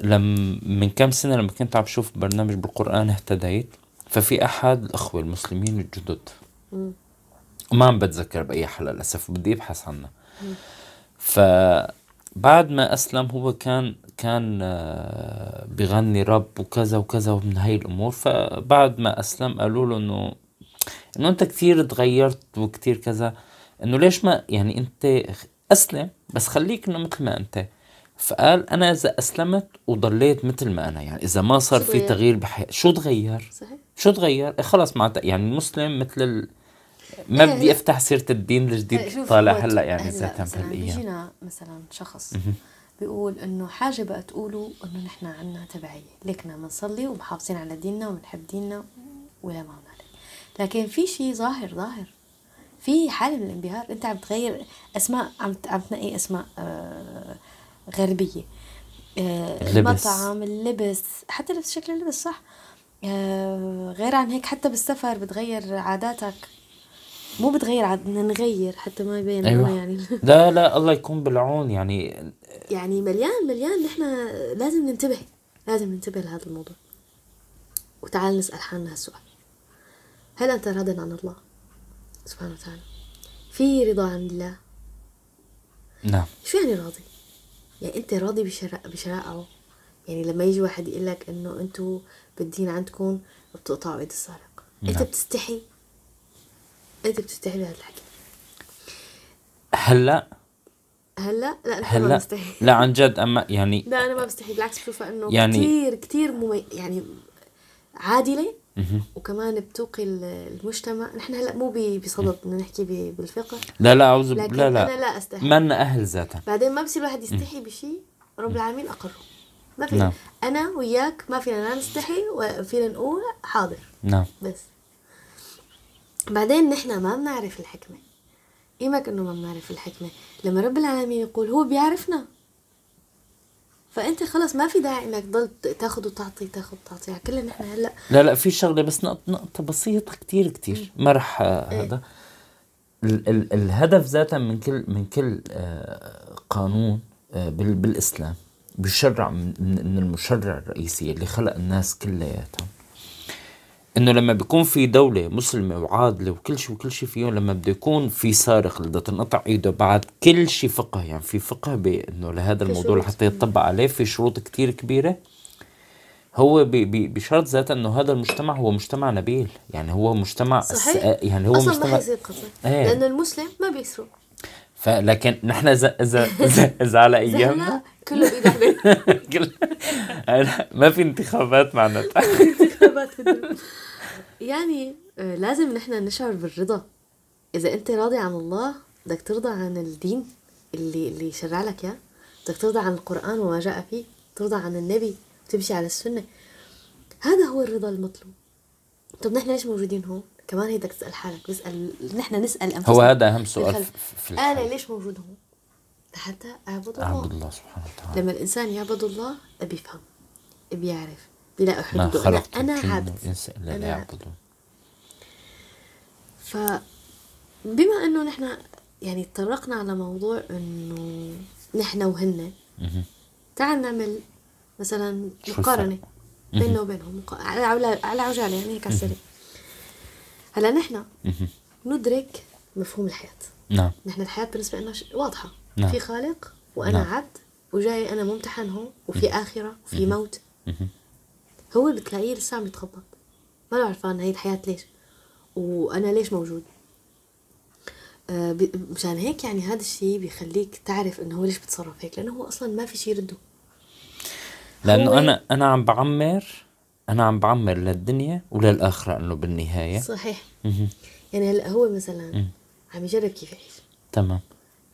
لم من كم سنة لما كنت عم بشوف برنامج بالقرآن اهتديت ففي أحد الأخوة المسلمين الجدد. وما عم بتذكر بأي حلقه للأسف بدي أبحث عنها فبعد ما أسلم هو كان كان آه، بغني رب وكذا وكذا ومن هاي الأمور فبعد ما أسلم قالوا له إنه إنه أنت كثير تغيرت وكثير كذا إنه ليش ما يعني أنت أسلم بس خليك إنه مثل ما أنت. فقال أنا إذا أسلمت وضليت مثل ما أنا يعني إذا ما صار في؟ تغيير بحياتي شو تغير؟ صحيح؟ شو تغير؟ إيه خلص معناتها يعني المسلم مثل ال... ما إيه بدي أفتح سيرة الدين الجديد شوف طالع هلأ يعني مثلاً بهالايام بيجينا مثلا شخص بيقول إنه حاجة بقى تقولوا إنه نحن عنا تبعية. لكنا بنصلي ومحافظين على ديننا وبنحب ديننا ولا ما لكن في شيء ظاهر ظاهر. في حالة من الانبهار. انت عم تغير أسماء عم عم تنقي أسماء آه غربية. آه اللبس. المطعم اللبس. حتى لبس شكل اللبس صح. آه غير عن هيك حتى بالسفر بتغير عاداتك. مو بتغير عاد بدنا نغير حتى ما يبين أيوة. أيوة. يعني. (laughs) لا لا الله يكون بالعون يعني. يعني مليان مليان. نحن لازم ننتبه لازم ننتبه لهذا الموضوع. وتعال نسأل حالنا هالسؤال. هل أنت راض عن الله سبحانه وتعالى؟ في رضا عن الله؟ نعم. شو يعني راضي؟ يعني أنت راضي بشرائعه. يعني لما يجي واحد يقول لك إنه أنتوا بالدين عندكم بتقطعوا إيد السارق. أنت نعم. بتستحي؟ أنت بتستحي بهذا الحكي. هلا هلا لا؟ أنت ما هلا بستحي. لا عن جد أما يعني لا أنا ما بستحي. بالعكس بشوفها إنه يعني كثير كثير ممي... يعني عادلة وكمان بتوقي ال- المجتمع. نحن هلا مو بصدد بدنا نحكي بالفقه. لا لا أعوذ لا لا. أنا لا أستحي. منا أهل ذاتها بعدين ما بصير الواحد يستحي بشيء رب العالمين أقره. ما في. نعم. أنا وياك ما فينا لا نستحي وفينا نقول حاضر. نعم. بس. بعدين نحن ما بنعرف الحكمة. إيمك إنه ما بنعرف الحكمة. لما رب العالمين يقول هو بيعرفنا. فأنت خلص ما في داعي إنك تضل تاخذ وتعطي تاخذ وتعطي. يعني كلنا نحن هلأ لا لا في شغلة بس نقطة, نقطة بسيطة كتير كتير. ما رح آه، هذا. ال ال الهدف ذاتا من كل من كل آه، قانون آه، بال بالإسلام بيشرع من المشرع الرئيسي اللي خلق الناس كلياتهم. إنه لما بيكون في دولة مسلمة وعادلة وكل شيء وكل شيء فيهم لما بده يكون في سارق اللي بده تنقطع إيده بعد كل شيء فقه يعني في فقه بانه لهذا الموضوع. لحتى يطبق عليه في شروط كتير كبيرة هو بشرط ذاته إنه هذا المجتمع هو مجتمع نبيل يعني هو مجتمع صحيح يعني هو أصلا ما مجتمع حيصير قتل إيه. لأنه المسلم ما بيسرق فلكن نحن اذا اذا اذا, (laughs) على أيامنا كله (laughs) كل- ما في انتخابات معناتها (laughs) انتخابات. يعني آه، لازم نحن نشعر بالرضا. إذا أنت راضي عن الله بدك ترضى عن الدين اللي اللي شرع لك إياه. بدك ترضى عن القرآن وما جاء فيه. ترضى عن النبي وتمشي على السنة. هذا هو الرضا المطلوب. طب نحن ليش موجودين هون؟ كمان هي بدك تسأل حالك بسأل نحن نسأل أنفسنا. هو هذا أهم سؤال. في- أنا الحياة. ليش موجود هون؟ لحتى أعبد الله. الله سبحانه وتعالى. لما الإنسان يعبد الله بيفهم بيعرف بيلاقي حدوده والانس إلا أنا ليعبدون. ف بما إنه نحن يعني تطرقنا على موضوع إنه نحن وهن. تعال نعمل مثلا مقارنة؟ بيننا وبينهم. على عجالة يعني هيك على السريع. هلا نحن. ندرك مفهوم الحياة. نعم. نحن الحياة بالنسبة لنا واضحة. نعم. في خالق وأنا نعم. عبد وجاي أنا ممتحن هون وفي آخرة وفي موت. هو بتلاقيه لسه عم يتخبط. ما له عرفان هي الحياة ليش. وأنا ليش موجود. آه مشان هيك يعني هذا الشيء بيخليك تعرف إنه هو ليش بتصرف هيك لأنه هو أصلا ما في شيء يرده. لأنه أنا أنا عم بعمر أنا عم بعمر للدنيا وللآخرة إنه بالنهاية. صحيح. يعني هلأ هو مثلا. عم يجرب كيف يعيش. تمام.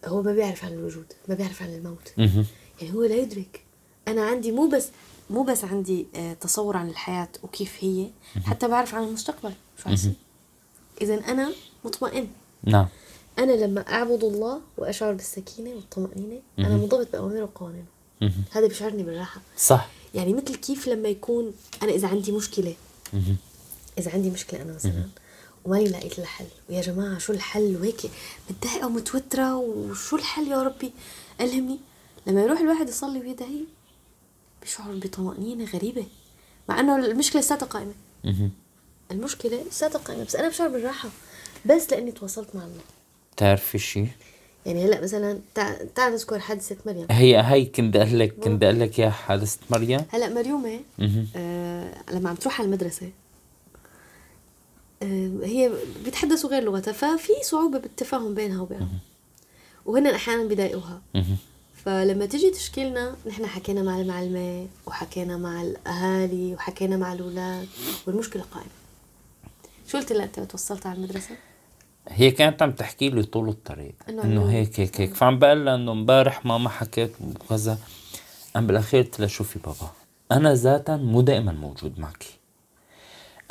هو ما بيعرف عن الوجود ما بيعرف عن الموت. يعني هو لا يدرك. أنا عندي مو بس مو بس عندي آه، تصور عن الحياة وكيف هي حتى بعرف عن المستقبل. شو اذا أنا مطمئن. نعم. أنا لما أعبد الله وأشعر بالسكينة والطمأنينة أنا مهم. منضبط بأوامره وقوانينه. هذا بيشعرني بالراحة. صح. يعني مثل كيف لما يكون أنا إذا عندي مشكلة. مهم. إذا عندي مشكلة أنا مثلا. وماني لقيت لها حل ويا جماعة شو الحل؟ وهيك متضايقة ومتوترة. وشو الحل يا ربي؟ ألهمني. لما يروح الواحد يصلي ويدعي بيشعر بطمأنينة غريبة. مع أنه المشكلة لساتها قائمة. المشكلة لساتها قائمة. بس أنا بشعر بالراحة. بس لأني تواصلت مع الله. بتعرفي شيء يعني هلا مثلا تع- تعال نذكر حادثة مريم هي هي كنت أقول لك كنت أقول لك يا حادثة مريم هلا مريومة مهم. آه لما عم تروح على المدرسة آه هي بيتحدثوا غير لغتها ففي صعوبة بالتفاهم بينها وبينهم وهن أحيانا بيضايقوها. فلما تيجي تشكي لنا نحن حكينا مع المعلمة وحكينا مع الأهالي وحكينا مع الأولاد والمشكلة قائمة شو قلت لها أنت توصلت على المدرسة؟ هي كانت عم تحكي لي طول الطريق. إنه. هيك هيك هيك. فعم بقول لها إنه امبارح ماما حكت وكذا. أنا بالأخير قلت لها شوفي بابا أنا ذاتا مو دائما موجود معك.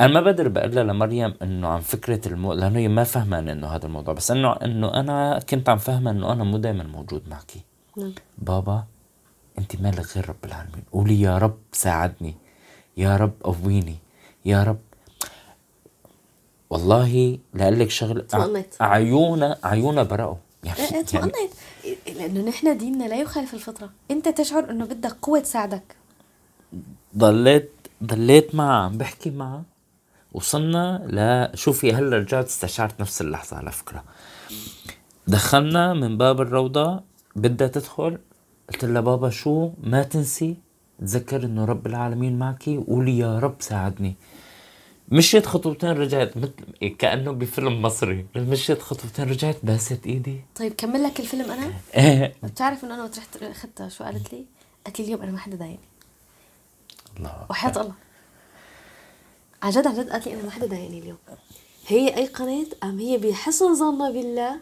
أنا ما بقدر بقول لها لمريم إنه عن فكرة المو... لأنه هي ما فهمان إنه هذا الموضوع بس إنه إنه أنا كنت عم فهمها إنه أنا مو دائما موجود معك. نعم. بابا أنت مالك غير رب العالمين. قولي يا رب ساعدني. يا رب قويني. يا رب والله لاقول لك شغله اطمأنيت. عيونا عيونا برقوا يعني, إيه اطمئنيت لأنه نحن ديننا لا يخالف الفطرة. أنت تشعر إنه بدك قوة تساعدك. ضليت ضليت معها عم بحكي معها وصلنا ل شوفي هلأ رجعت استشعرت نفس اللحظة على فكرة. دخلنا من باب الروضة بدها تدخل. قلت لها بابا شو؟ ما تنسي؟ تذكر إنه رب العالمين معك وقولي يا رب ساعدني. مشيت خطوتين رجعت مثل كأنه بفيلم مصري. مشيت خطوتين رجعت باست إيدي. طيب كمل لك الفيلم أنا؟ (laughs) إيه بتعرف إنه أنا وقت رحت اخذتها شو قالت لي؟ قالت لي اليوم أنا ما حدا ضايقني. الله. وحياة الله. عن جد عن جد قالت لي أنا ما حدا ضايقني اليوم. هي أيقنت أم هي بحسن ظنها بالله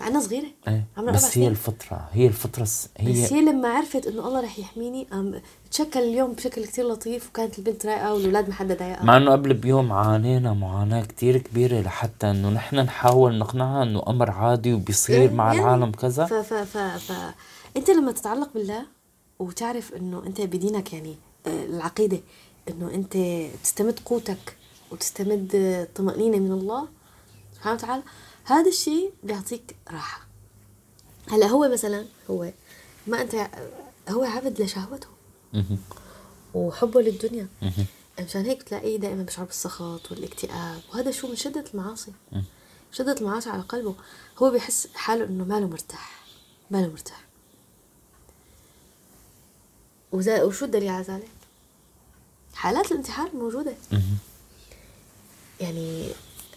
مع إنها صغيرة. إيه عمرها بس هي سنين. الفطرة هي الفطرة الس- بس هي هي لما عرفت إنه الله رح يحميني قام تشكل اليوم بشكل كتير لطيف وكانت البنت رايقه والأولاد ما حدا ضايقها مع إنه قبل بيوم عانينا معاناة كتير كبيرة لحتى إنه نحن نحاول نقنعها إنه أمر عادي وبيصير مع يعني العالم كذا. ف ف ف ف أنت لما تتعلق بالله وتعرف إنه أنت بدينك يعني آه، العقيدة إنه أنت تستمد قوتك وتستمد طمأنينة من الله سبحانه وتعالى هذا الشيء بيعطيك راحة. هلا هو مثلا هو ما أنت هو عبد لشهوته. وحبه للدنيا. مشان هيك بتلاقيه دائما بشعر بالسخط والاكتئاب. وهذا شو من شدة المعاصي. شدة المعاصي على قلبه. هو بيحس حاله إنه ماله مرتاح. ماله مرتاح. وشو الدليل على ذلك؟ حالات الانتحار موجودة. يعني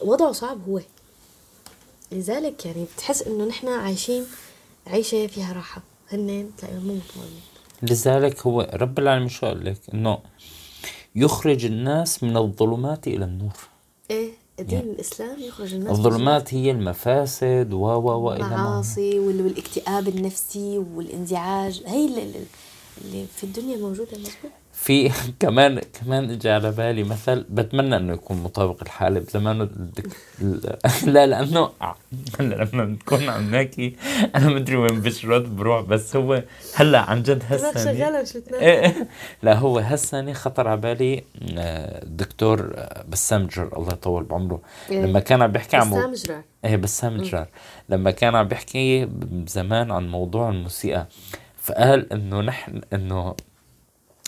وضعه صعب هو. لذلك يعني بتحس إنه نحن عايشين عيشة فيها راحة. هن تلاقيهم مو مطمئنين. لذلك هو رب العالمين شو قال لك؟ إنه يخرج الناس من الظلمات إلى النور. إيه دين الإسلام يخرج الناس الظلمات هي المفاسد و و و. المعاصي وال- والاكتئاب النفسي والانزعاج. هي اللي, اللي- في الدنيا موجودة مزبوط في (laughs) كمان كمان اجى على بالي مثل بتمنى إنه يكون مطابق الحالة بزمانه الدك... (laughs) لا لأنه (laughs) هلا لما بنكون عم نحكي. أنا مدري وين بشرد بروح بس هو هلأ عن جد هسه إيه، إيه. لا هو هسه خطر على بالي الدكتور آه، بسام جرار. الله يطول بعمره. إيه. لما كان عم بيحكي عن بسام جرار. إيه بسام جرار. لما كان عم بيحكي زمان عن موضوع الموسيقى فقال إنه نحن إنه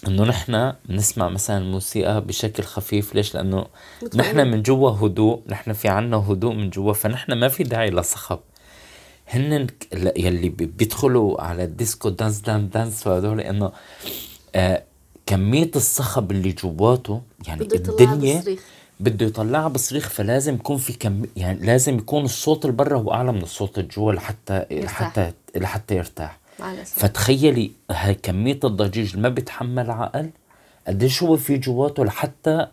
إنه نحن بنسمع مثلا الموسيقى بشكل خفيف. ليش؟ لأنه نحن من جوا هدوء نحن في عنا هدوء من جوا فنحن ما في داعي لصخب. هن يلي بيدخلوا على الديسكو dance dan dance وهدول إنه آه كمية الصخب اللي جواته يعني الدنيا بده يطلعها بصريخ فلازم يكون في كم يعني لازم يكون الصوت اللي برا هو أعلى من الصوت اللي جوا لحتى لحتى لحتى يرتاح. فتخيلي هاي كمية الضجيج اللي ما بيتحمل عقل قديش هو في جواته لحتى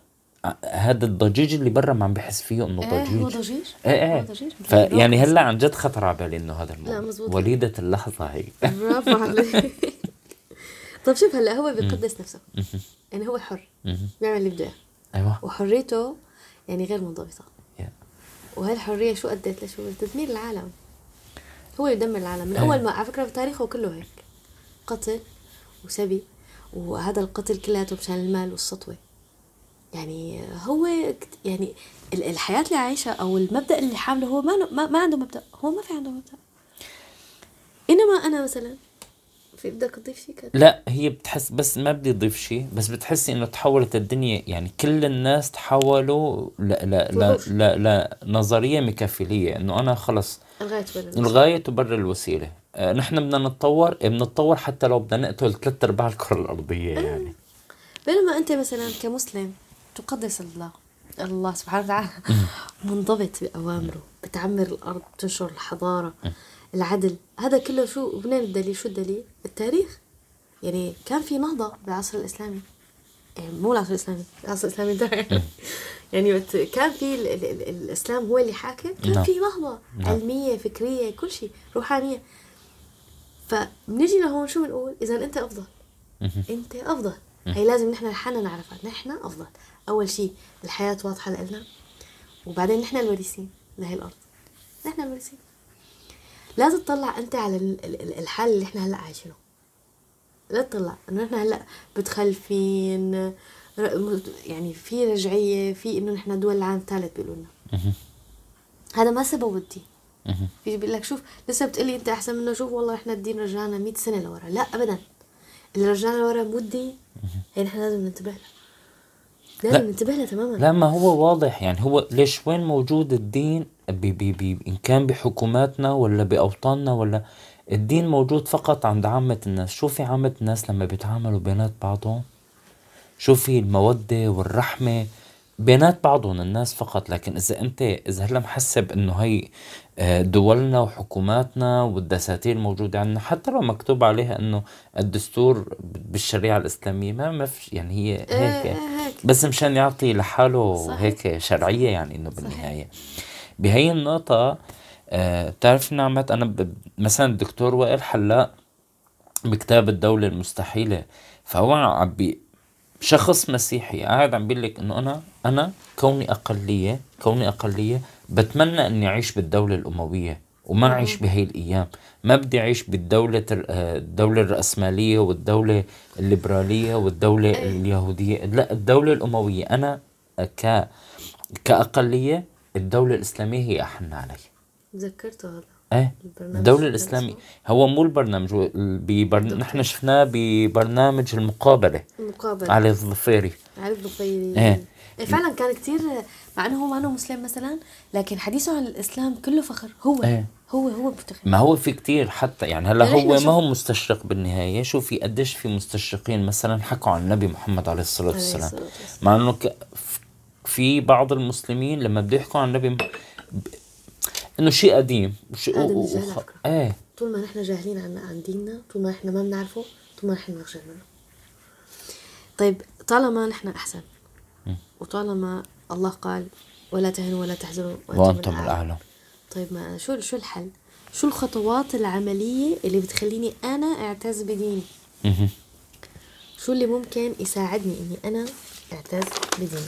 هذا الضجيج اللي برا ما عم بحس فيه إنه ضجيج. إيه هو ضجيج؟ إيه إيه فيعني هلأ عن جد خطر على بالي إنه هذا الموضوع. لا مزبوط. وليدة اللحظة هي. برافو عليك. (laughs) طيب شوف هلأ هو بيقدس نفسه. يعني هو حر. بيعمل اللي بده. أيوه. وحريته يعني غير منضبطة. وهي الحرية شو أدت لشو؟ تدمير العالم. هو يدمر العالم. من إيه. أول ما على فكرة في تاريخه كله هيك. قتل وسبي وهذا القتل كلياته مشان المال والسطوة. يعني هو يعني الحياة اللي عايشها أو المبدأ اللي حامله هو ما ما عنده مبدأ. هو ما في عنده مبدأ. إنما أنا مثلا في بدك تضيف شيء كده؟ لا هي بتحس بس ما بدي أضيف شيء بس بتحسي إنه تحولت الدنيا. يعني كل الناس تحولوا ل ل ل ل ل نظرية ميكافيليه إنه أنا خلص الغاية تبرر تبرر الوسيلة. آه نحن بدنا نتطور إيه، بنتطور حتى لو بدنا نقتل ثلاث أرباع الكرة الأرضية يعني. بينما أنت مثلا كمسلم تقدس الله الله سبحانه وتعالى منضبط بأوامره بتعمر الأرض بتنشر الحضارة العدل. هذا كله شو منين الدليل؟ شو الدليل؟ التاريخ. يعني كان في نهضة بالعصر الإسلامي. يعني مو العصر الإسلامي العصر الإسلامي ده. (laughs) يعني كان في ال ال ال الإسلام هو اللي حاكم كان نعم. في نهضة نعم. علمية فكرية كل شيء روحانية. فبنيجي لهون شو بنقول؟ إذا أنت أفضل. أنت أفضل. هي لازم نحن لحالنا نعرفها. نحن أفضل. أول شيء الحياة واضحة لنا وبعدين نحن الوارثين لهي الأرض. نحن الوارثين. لا تطلع أنت على الحال اللي إحنا هلأ عايشينه. لا تطلع. إنه إحنا هلأ متخلفين يعني في رجعية في إنه نحن دول العالم الثالث بيقولوا لنا. هذا ما سبب الدين في بيقول لك شوف لسه بتقلي أنت أحسن منه شوف والله إحنا الدين رجعنا 100 سنة لورا. لا ابدا. اللي رجعنا لورا مو الدين هي نحن لازم ننتبه له لازم ننتبه له تماما. لا ما هو واضح. يعني هو ليش وين موجود الدين؟ بي بي بي إن كان بحكوماتنا ولا بأوطاننا ولا الدين موجود فقط عند عامة الناس. شوفي عامة الناس لما بيتعاملوا بينات بعضهم شوفي المودة والرحمة. بينات بعضهم الناس فقط لكن إذا أنت إذا هلا محسب إنه هي آه، دولنا وحكوماتنا والدساتير الموجودة عندنا حتى لو مكتوب عليها إنه الدستور بالشريعة الإسلامية ما ما في يعني هي هيك. إيه، بس مشان يعطي لحاله هيك شرعية يعني إنه بالنهاية. بهي النقطة آه بتعرف نعمت أنا. مثلا الدكتور وائل حلاق بكتاب الدولة المستحيلة فهو عم بي شخص مسيحي قاعد عم بيقول لك إنه أنا أنا كوني أقلية كوني أقلية بتمنى إني أعيش بالدولة الأموية وما أعيش بهي الأيام. ما بدي أعيش بالدولة آه، الدولة الرأسمالية والدولة الليبرالية والدولة اليهودية. لا الدولة الأموية أنا ك كأقلية الدولة الإسلامية هي أحن علي. تذكرته هذا. إيه؟ الدولة الإسلامية. هو مو البرنامج ببرن... نحن شفناه ببرنامج المقابلة. المقابلة. علي الظفيري. علي الظفيري. إيه. إيه فعلا كان كتير مع إنه هو ما انه مسلم مثلا لكن حديثه عن الإسلام كله فخر. هو إيه. هو هو بفتخر ما هو في كتير حتى يعني هلا هو ما هو مستشرق بالنهاية. شوفي قديش في مستشرقين مثلا حكوا عن النبي محمد عليه الصلاة والسلام. مع إنه ك... في بعض المسلمين لما بده يحكوا عن النبي. إنه شيء قديم شيء و... وخ... إيه. طول ما نحن جاهلين عن عن ديننا طول ما نحن ما بنعرفه طول ما نحن بنخجل منه. طيب طالما نحن احسن وطالما الله قال ولا تهنوا ولا تحزنوا وأنتم الأعلى. طيب ما شو شو الحل؟ شو الخطوات العملية اللي بتخليني أنا أعتز بديني؟ شو اللي ممكن يساعدني إني أنا أعتز بديني؟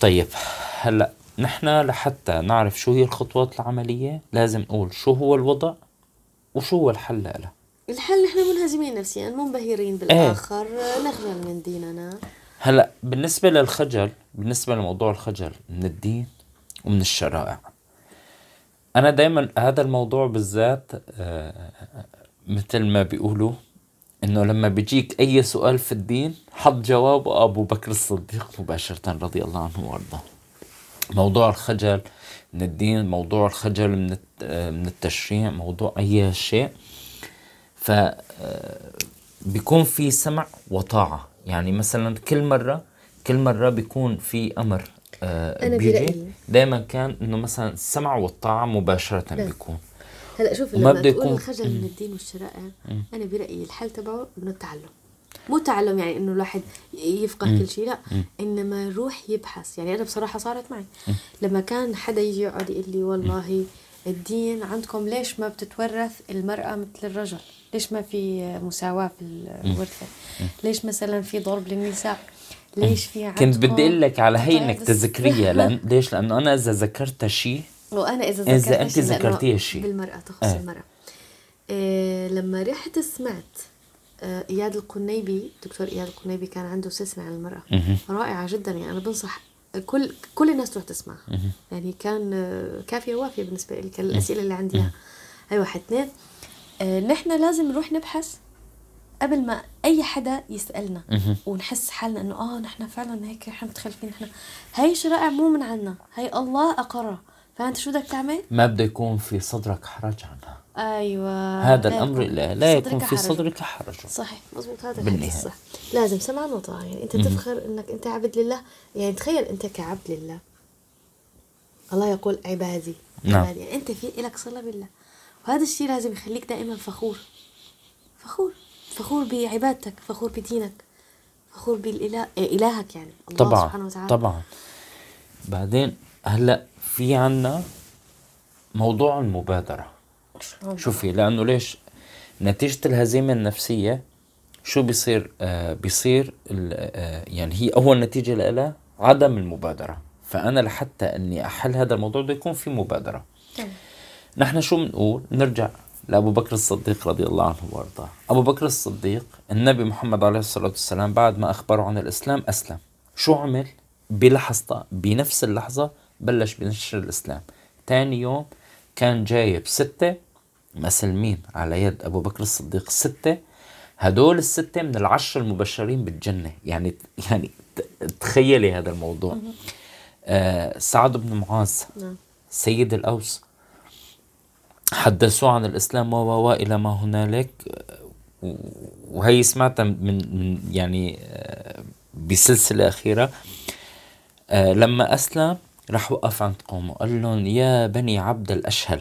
طيب هلأ نحن لحتى نعرف شو هي الخطوات العملية لازم نقول شو هو الوضع وشو هو الحل له الحل نحن منهزمين نفسيا منبهرين بالآخر إيه. نخجل من ديننا. هلا بالنسبة للخجل بالنسبة لموضوع الخجل من الدين ومن الشرائع. أنا دايما هذا الموضوع بالذات آه، مثل ما بيقولوا إنه لما بيجيك أي سؤال في الدين حط جوابه أبو بكر الصديق مباشرة رضي الله عنه وأرضاه. موضوع الخجل من الدين موضوع الخجل من من التشريع موضوع أي شيء. ف آه، بيكون في سمع وطاعة. يعني مثلا كل مرة كل مرة بيكون في أمر آه أنا بيجي. دائما كان إنه مثلا السمع والطاعة مباشرة لا. بيكون. هلأ شوف لما تقول يكون... الخجل من الدين والشرائع أنا برأيي الحل تبعه إنه التعلم. مو تعلم يعني إنه الواحد يفقه. كل شيء لا. إنما يروح يبحث. يعني أنا بصراحة صارت معي. لما كان حدا يجي يقعد يقول لي والله الدين عندكم ليش ما بتتورث المرأة مثل الرجل؟ ليش ما في مساواة في الورثة؟ ليش مثلا في ضرب للنساء؟ ليش في عندكم كنت بدي أقول لك على هي إنك تذكريها (laughs) لأن ليش؟ لأنه أنا إذا ذكرت شيء وأنا إذا ذكرت اذا انت ذكرتيها شيء. بالمرأة تخص آه. المرأة. إيه لما رحت سمعت إياد القنيبي دكتور إياد القنيبي كان عنده سلسله عن المرأة. رائعة جدا يعني أنا بنصح كل كل الناس تروح تسمعها. يعني كان آه، كافية وافيه بالنسبة لي كان الأسئلة اللي عندي. هاي واحد اثنين. آه، نحن لازم نروح نبحث قبل ما أي حدا يسألنا. ونحس حالنا إنه آه نحن فعلا هيك إحنا متخلفين نحن هي شرائع مو من عنا. هي الله أقرها. فأنت شو بدك تعمل؟ ما بده يكون في صدرك حرج عنها. أيوه هذا الأمر لا, لا يكون في صدرك حرج. صحيح مزبوط هذا الحديث صح. لازم سمعا وطاعه يعني أنت تفخر إنك أنت عبد لله. يعني تخيل أنت كعبد لله. الله يقول عبادي نعم. عبادي. يعني أنت في لك صلة بالله. وهذا الشيء لازم يخليك دائما فخور. فخور. فخور بعبادتك فخور بدينك فخور بالإله إلهك يعني. الله طبعا سبحانه وتعالى. طبعا. بعدين هلأ في عنا موضوع المبادرة. شوفي لأنه ليش؟ نتيجة الهزيمة النفسية شو بيصير؟ آه بيصير آه يعني هي أول نتيجة لها عدم المبادرة. فأنا لحتى أني أحل هذا الموضوع بده يكون في مبادرة. طبعا. نحن شو بنقول؟ نرجع لأبو بكر الصديق رضي الله عنه وأرضاه. أبو بكر الصديق النبي محمد عليه الصلاة والسلام بعد ما أخبره عن الإسلام أسلم. شو عمل؟ بلحظة بنفس اللحظة بلش بنشر الإسلام. تاني يوم كان جايب ستة مسلمين على يد أبو بكر الصديق. ستة هدول الستة من العشر المبشرين بالجنة. يعني يعني تخيلي هذا الموضوع. آه سعد بن معاذ نعم. سيد الأوس. حدثوه عن الإسلام و إلى ما هنالك. وهي سمعتها من, يعني آه، بسلسلة أخيرة. آه، لما أسلم راح وقف عند قومه. قال لهم يا بني عبد الأشهل.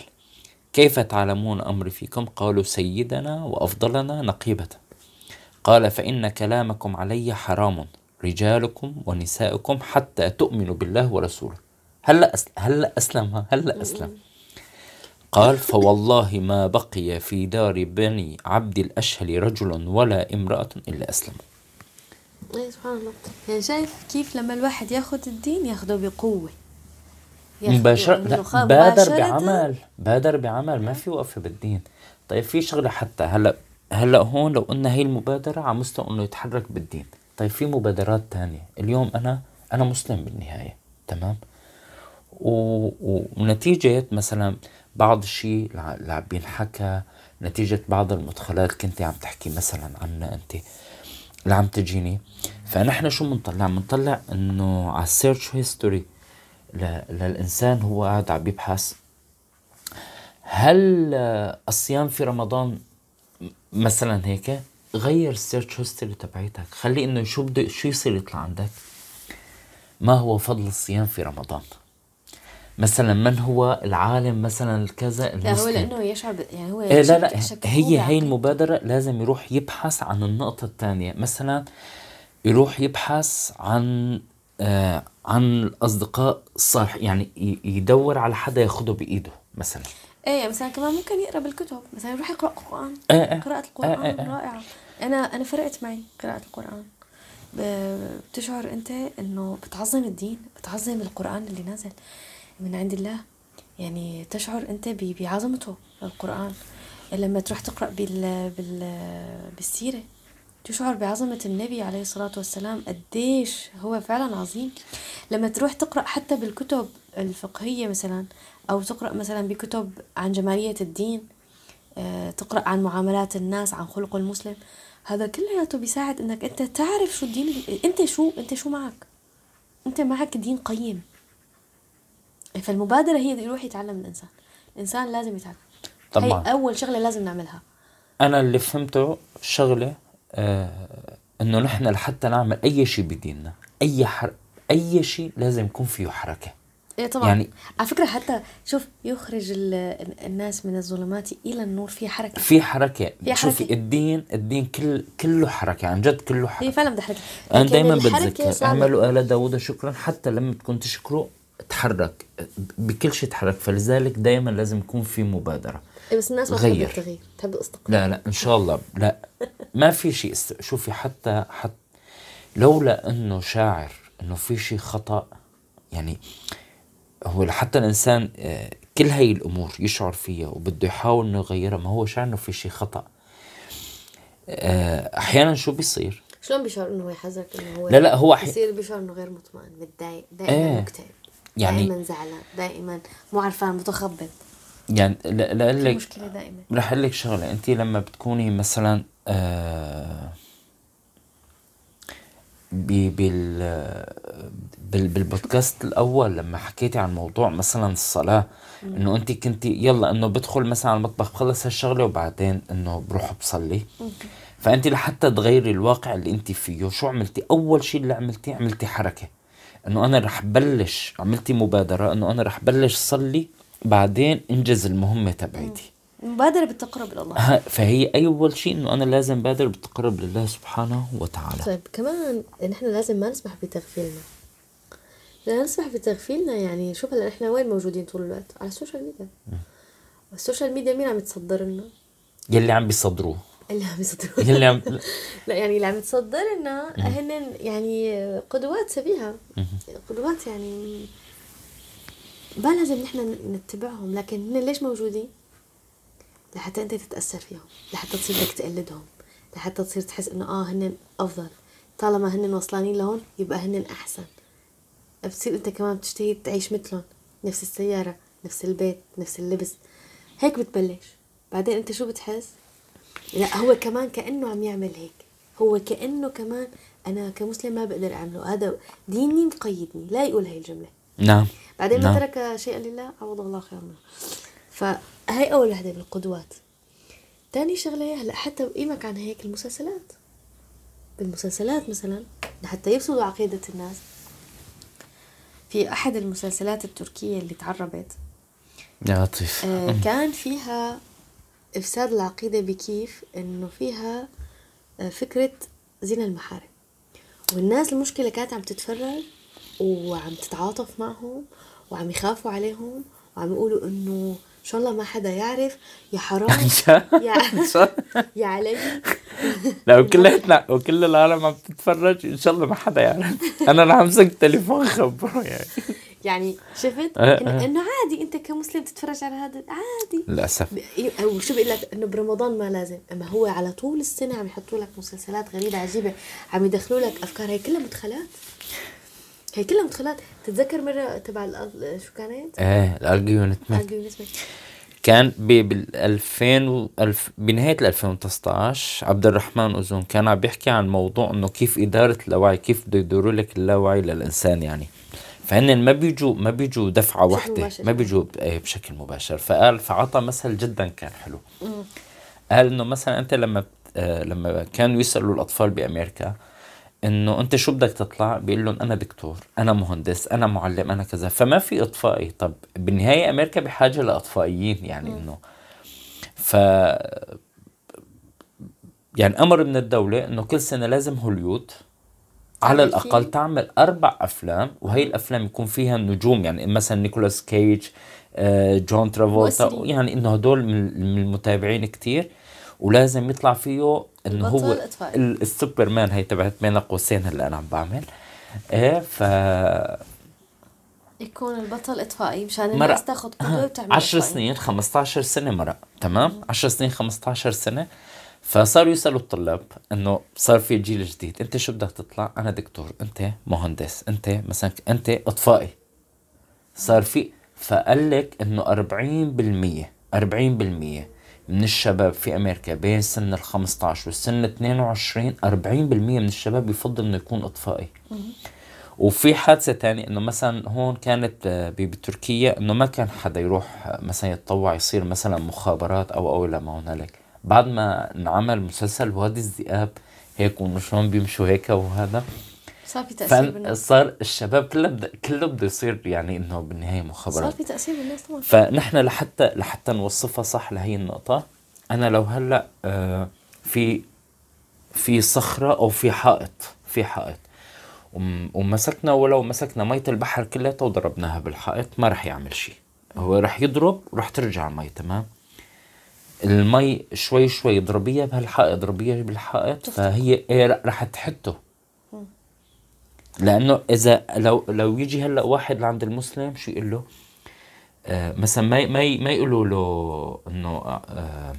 كيف تعلمون أمري فيكم؟ قالوا سيدنا وأفضلنا نقيبة. قال فإن كلامكم علي حرام رجالكم ونساؤكم حتى تؤمنوا بالله ورسوله. هلا هلا أسلم؟ هلا أسلم؟ قال فوالله ما بقي في دار بني عبد الأشهل رجل ولا امرأة إلا أسلم. سبحان الله يعني شايف كيف لما الواحد ياخذ الدين ياخذه بقوة. مباشرة بادر بعمل بادر بعمل ما في وقفة بالدين. طيب في شغلة حتى هلأ هلأ هون لو قلنا هي المبادرة على مستوى إنه يتحرك بالدين. طيب في مبادرات تانية. اليوم أنا أنا مسلم بالنهاية تمام؟ و... ونتيجة مثلا بعض الشيء اللي عم بينحكى نتيجة بعض المدخلات كنت عم تحكي مثلا عنها أنت اللي عم تجيني. فنحن شو بنطلع بنطلع إنه على ال search history للإنسان هو قاعد عم بيبحث. هل الصيام في رمضان مثلا هيك غير ال search history تبعيتك؟ خلي إنه شو بده شو يصير يطلع عندك؟ ما هو فضل الصيام في رمضان؟ مثلا من هو العالم مثلا الكذا لا هو لأنه يشعر يعني هو إيه لا لا هي هي المبادرة لازم يروح يبحث عن النقطة الثانية. مثلا يروح يبحث عن آه عن الأصدقاء الصالح يعني يدور على حدا ياخده بإيده مثلا. إيه مثلا كمان ممكن يقرأ بالكتب مثلا يروح يقرأ قرآن. إيه إيه قراءة القرآن إيه. إيه رائعة. أنا أنا فرقت معي قراءة القرآن. بتشعر أنت إنه بتعظم الدين بتعظم القرآن اللي نازل من عند الله. يعني تشعر أنت بعظمته القران لما تروح تقرأ بال بال بالسيرة تشعر بعظمة النبي عليه الصلاة والسلام قديش هو فعلا عظيم. لما تروح تقرأ حتى بالكتب الفقهية مثلا أو تقرأ مثلا بكتب عن جمالية الدين آه، تقرأ عن معاملات الناس عن خلق المسلم هذا كلياته بيساعد إنك أنت تعرف شو الدين أنت شو أنت شو معك. أنت معك دين قيم. فالمبادرة هي يروح يتعلم الإنسان. الإنسان لازم يتعلم. طبعاً. هي أول شغلة لازم نعملها. أنا اللي فهمته شغلة إنه نحن لحتى نعمل أي شيء بديننا أي حر... أي شيء لازم يكون فيه حركة. إيه طبعا. يعني- على فكرة حتى شوف يخرج ال- الناس من الظلمات إلى النور في حركة. في حركة. في شوفي. الدين الدين كل كله حركة عن جد كله حركة. فعلا بدها حركة أنا دائما بتذكر. اعملوا آل داوود شكرا. حتى لما تكون تشكره تحرك بكل شيء تحرك فلذلك دائما لازم يكون في مبادرة. إيه بس الناس ما بتحب غير. التغيير. بتحب الاستقرار. لا لا إن شاء الله. لا. ما في شيء است... شوفي حتى حتى لولا إنه شاعر إنه في شيء خطأ يعني هو حتى الإنسان آه، كل هاي الأمور يشعر فيها وبده يحاول إنه يغيرها ما هو شاعر إنه في شيء خطأ. آه، أحيانا شو بيصير؟ شلون بيشعر إنه هو يحذرك إنه هو لا لا هو أحي- بصير بيشعر إنه غير مطمئن متضايق دائما إيه. مكتئب يعني- دائما زعلان دائما مو عرفان متخبط. يعني لا لا في لك مشكلة دائما. رح أقول لك شغلة. انت لما بتكوني مثلا آه بال بال بالبودكاست الأول لما حكيتي عن موضوع مثلا الصلاة إنه انت كنتي يلا إنه بدخل مثلا على المطبخ بخلص هالشغلة وبعدين إنه بروح بصلي. فانت لحتى تغيري الواقع اللي انت فيه شو عملتي أول شيء اللي عملتيه عملتي حركة. إنه أنا رح بلش عملتي مبادرة إنه أنا رح بلش صلي بعدين انجز المهمة تبعتي المبادره بالتقرب إلى الله. فهي أول شيء إنه أنا لازم بادر بالتقرب لله سبحانه وتعالى. طيب كمان نحن لازم ما نسمح بتغفيلنا. لا نسمح بتغفيلنا يعني شوف هلا نحن وين موجودين طول الوقت؟ على ال social media. وال social media مين عم يتصدر لنا؟ يلي عم بيصدروه. اللي عم يصدروا يلي عم (laughs) لا يعني اللي عم يتصدر لنا هن يعني قدوات سبيهة. قدوات يعني ما لازم نحن نتبعهم لكن هن ليش موجودين؟ لحتى انت تتأثر فيهم لحتى تصير بدك تقلدهم لحتى تصير تحس إنه آه هن أفضل. طالما هن وصلانين لهون يبقى هن أحسن. بتصير أنت كمان بتشتهي تعيش مثلهم نفس السيارة نفس البيت نفس اللبس. هيك بتبلش. بعدين أنت شو بتحس؟ لا هو كمان كأنه عم يعمل هيك. هو كأنه كمان أنا كمسلم ما بقدر أعمله. هذا ديني مقيدني لا يقول هاي الجملة. نعم. بعدين نعم. ما ترك شيئا لله عوض الله خيرا. منه فهي أول وحدة من القدوات. تاني شغلة هلا حتى بقيمك عن هيك المسلسلات. بالمسلسلات مثلا لحتى يفسدوا عقيدة الناس. في أحد المسلسلات التركية اللي تعربت يا لطيف. آه، كان فيها إفساد العقيدة بكيف إنه فيها آه، فكرة زنا المحارم. والناس المشكلة كانت عم تتفرج وعم تتعاطف معهم وعم يخافوا عليهم وعم يقولوا إنه إن شاء الله ما حدا يعرف يا حرام. (laughs) يا (laughs) يا علي. لا وكلياتنا وكل العالم عم تتفرج إن شاء الله ما حدا يعرف. أنا رح أمسك تليفون خبره يعني. يعني شفت؟ آه، آه. إنه عادي أنت كمسلم تتفرج على هذا عادي. للأسف. ب- أو شو بقول لك؟ إنه برمضان ما لازم. أما هو على طول السنة عم يحطوا لك مسلسلات غريبة عجيبة عم يدخلوا لك أفكار هي كلها مدخلات. هي كلها مدخلات. تتذكر مرة تبع شو كانت؟ إيه بالنسبة كان بال 2000 و ألف بنهاية ال 2019 عبد الرحمن أوزون كان عم بيحكي عن موضوع إنه كيف إدارة اللاوعي كيف بده يدوروا لك اللاوعي للإنسان يعني. فهن ما بيجوا ما بيجوا دفعة واحدة. ما بيجوا ب- إيه بشكل مباشر. فقال فعطى مثل جدا كان حلو. قال إنه مثلا أنت لما آه، لما كانوا يسألوا الأطفال بأمريكا إنه أنت شو بدك تطلع؟ بيقول لهم أنا دكتور أنا مهندس أنا معلم أنا كذا. فما في إطفائي. طب بالنهاية أمريكا بحاجة لإطفائيين يعني إنه. ف يعني أمر من الدولة إنه كل سنة لازم هوليود على الأقل؟ تعمل أربع أفلام وهي الأفلام يكون فيها النجوم. يعني مثلا نيكولاس كيج آه، جون ترافولتا. يعني إنه هدول من من المتابعين كتير. ولازم يطلع فيه إنه هو إطفائي. ال- السوبرمان هي تبعت بين قوسين هلا أنا عم بعمل. إيه ف يكون البطل إطفائي مشان. الناس تاخذ قدوة وتعمل 10 إطفائي. سنين 15 سنة مرق تمام؟ 10 سنين 15 سنة. فصاروا يسألوا الطلاب إنه صار في جيل جديد. أنت شو بدك تطلع؟ أنا دكتور أنت مهندس أنت مثلا أنت إطفائي. صار في فقال لك إنه 40% 40% من الشباب في أمريكا بين سن ال 15 والسن 22 40% من الشباب بيفضل إنه يكون أطفائي. وفي حادثة تانية إنه مثلا هون كانت آه، بتركيا إنه ما كان حدا يروح آه، مثلا يتطوع يصير مثلا مخابرات أو أو إلى ما هنالك. بعد ما انعمل مسلسل وادي الذئاب هيك وانه شلون بيمشوا هيك وهذا. صار في تأثير بالناس. فصار الشباب كله بد... كله بده يصير يعني إنه بالنهاية صار مخابرات في تأثير بالناس طبعا. فنحن لحتى لحتى نوصفها صح لهي النقطة أنا لو هلأ آه، في في صخرة أو في حائط في حائط. وم- ومسكنا ولو مسكنا مية البحر كلها وضربناها بالحائط ما رح يعمل شيء هو رح يضرب ورح ترجع المي تمام؟ المي شوي شوي اضربيها بهالحائط اضربيها بالحائط فهي إيه رح تحته لأنه إذا لو لو يجي هلأ واحد لعند المسلم شو يقول له؟ آه مثلا ما ما ما يقولوا له إنه آه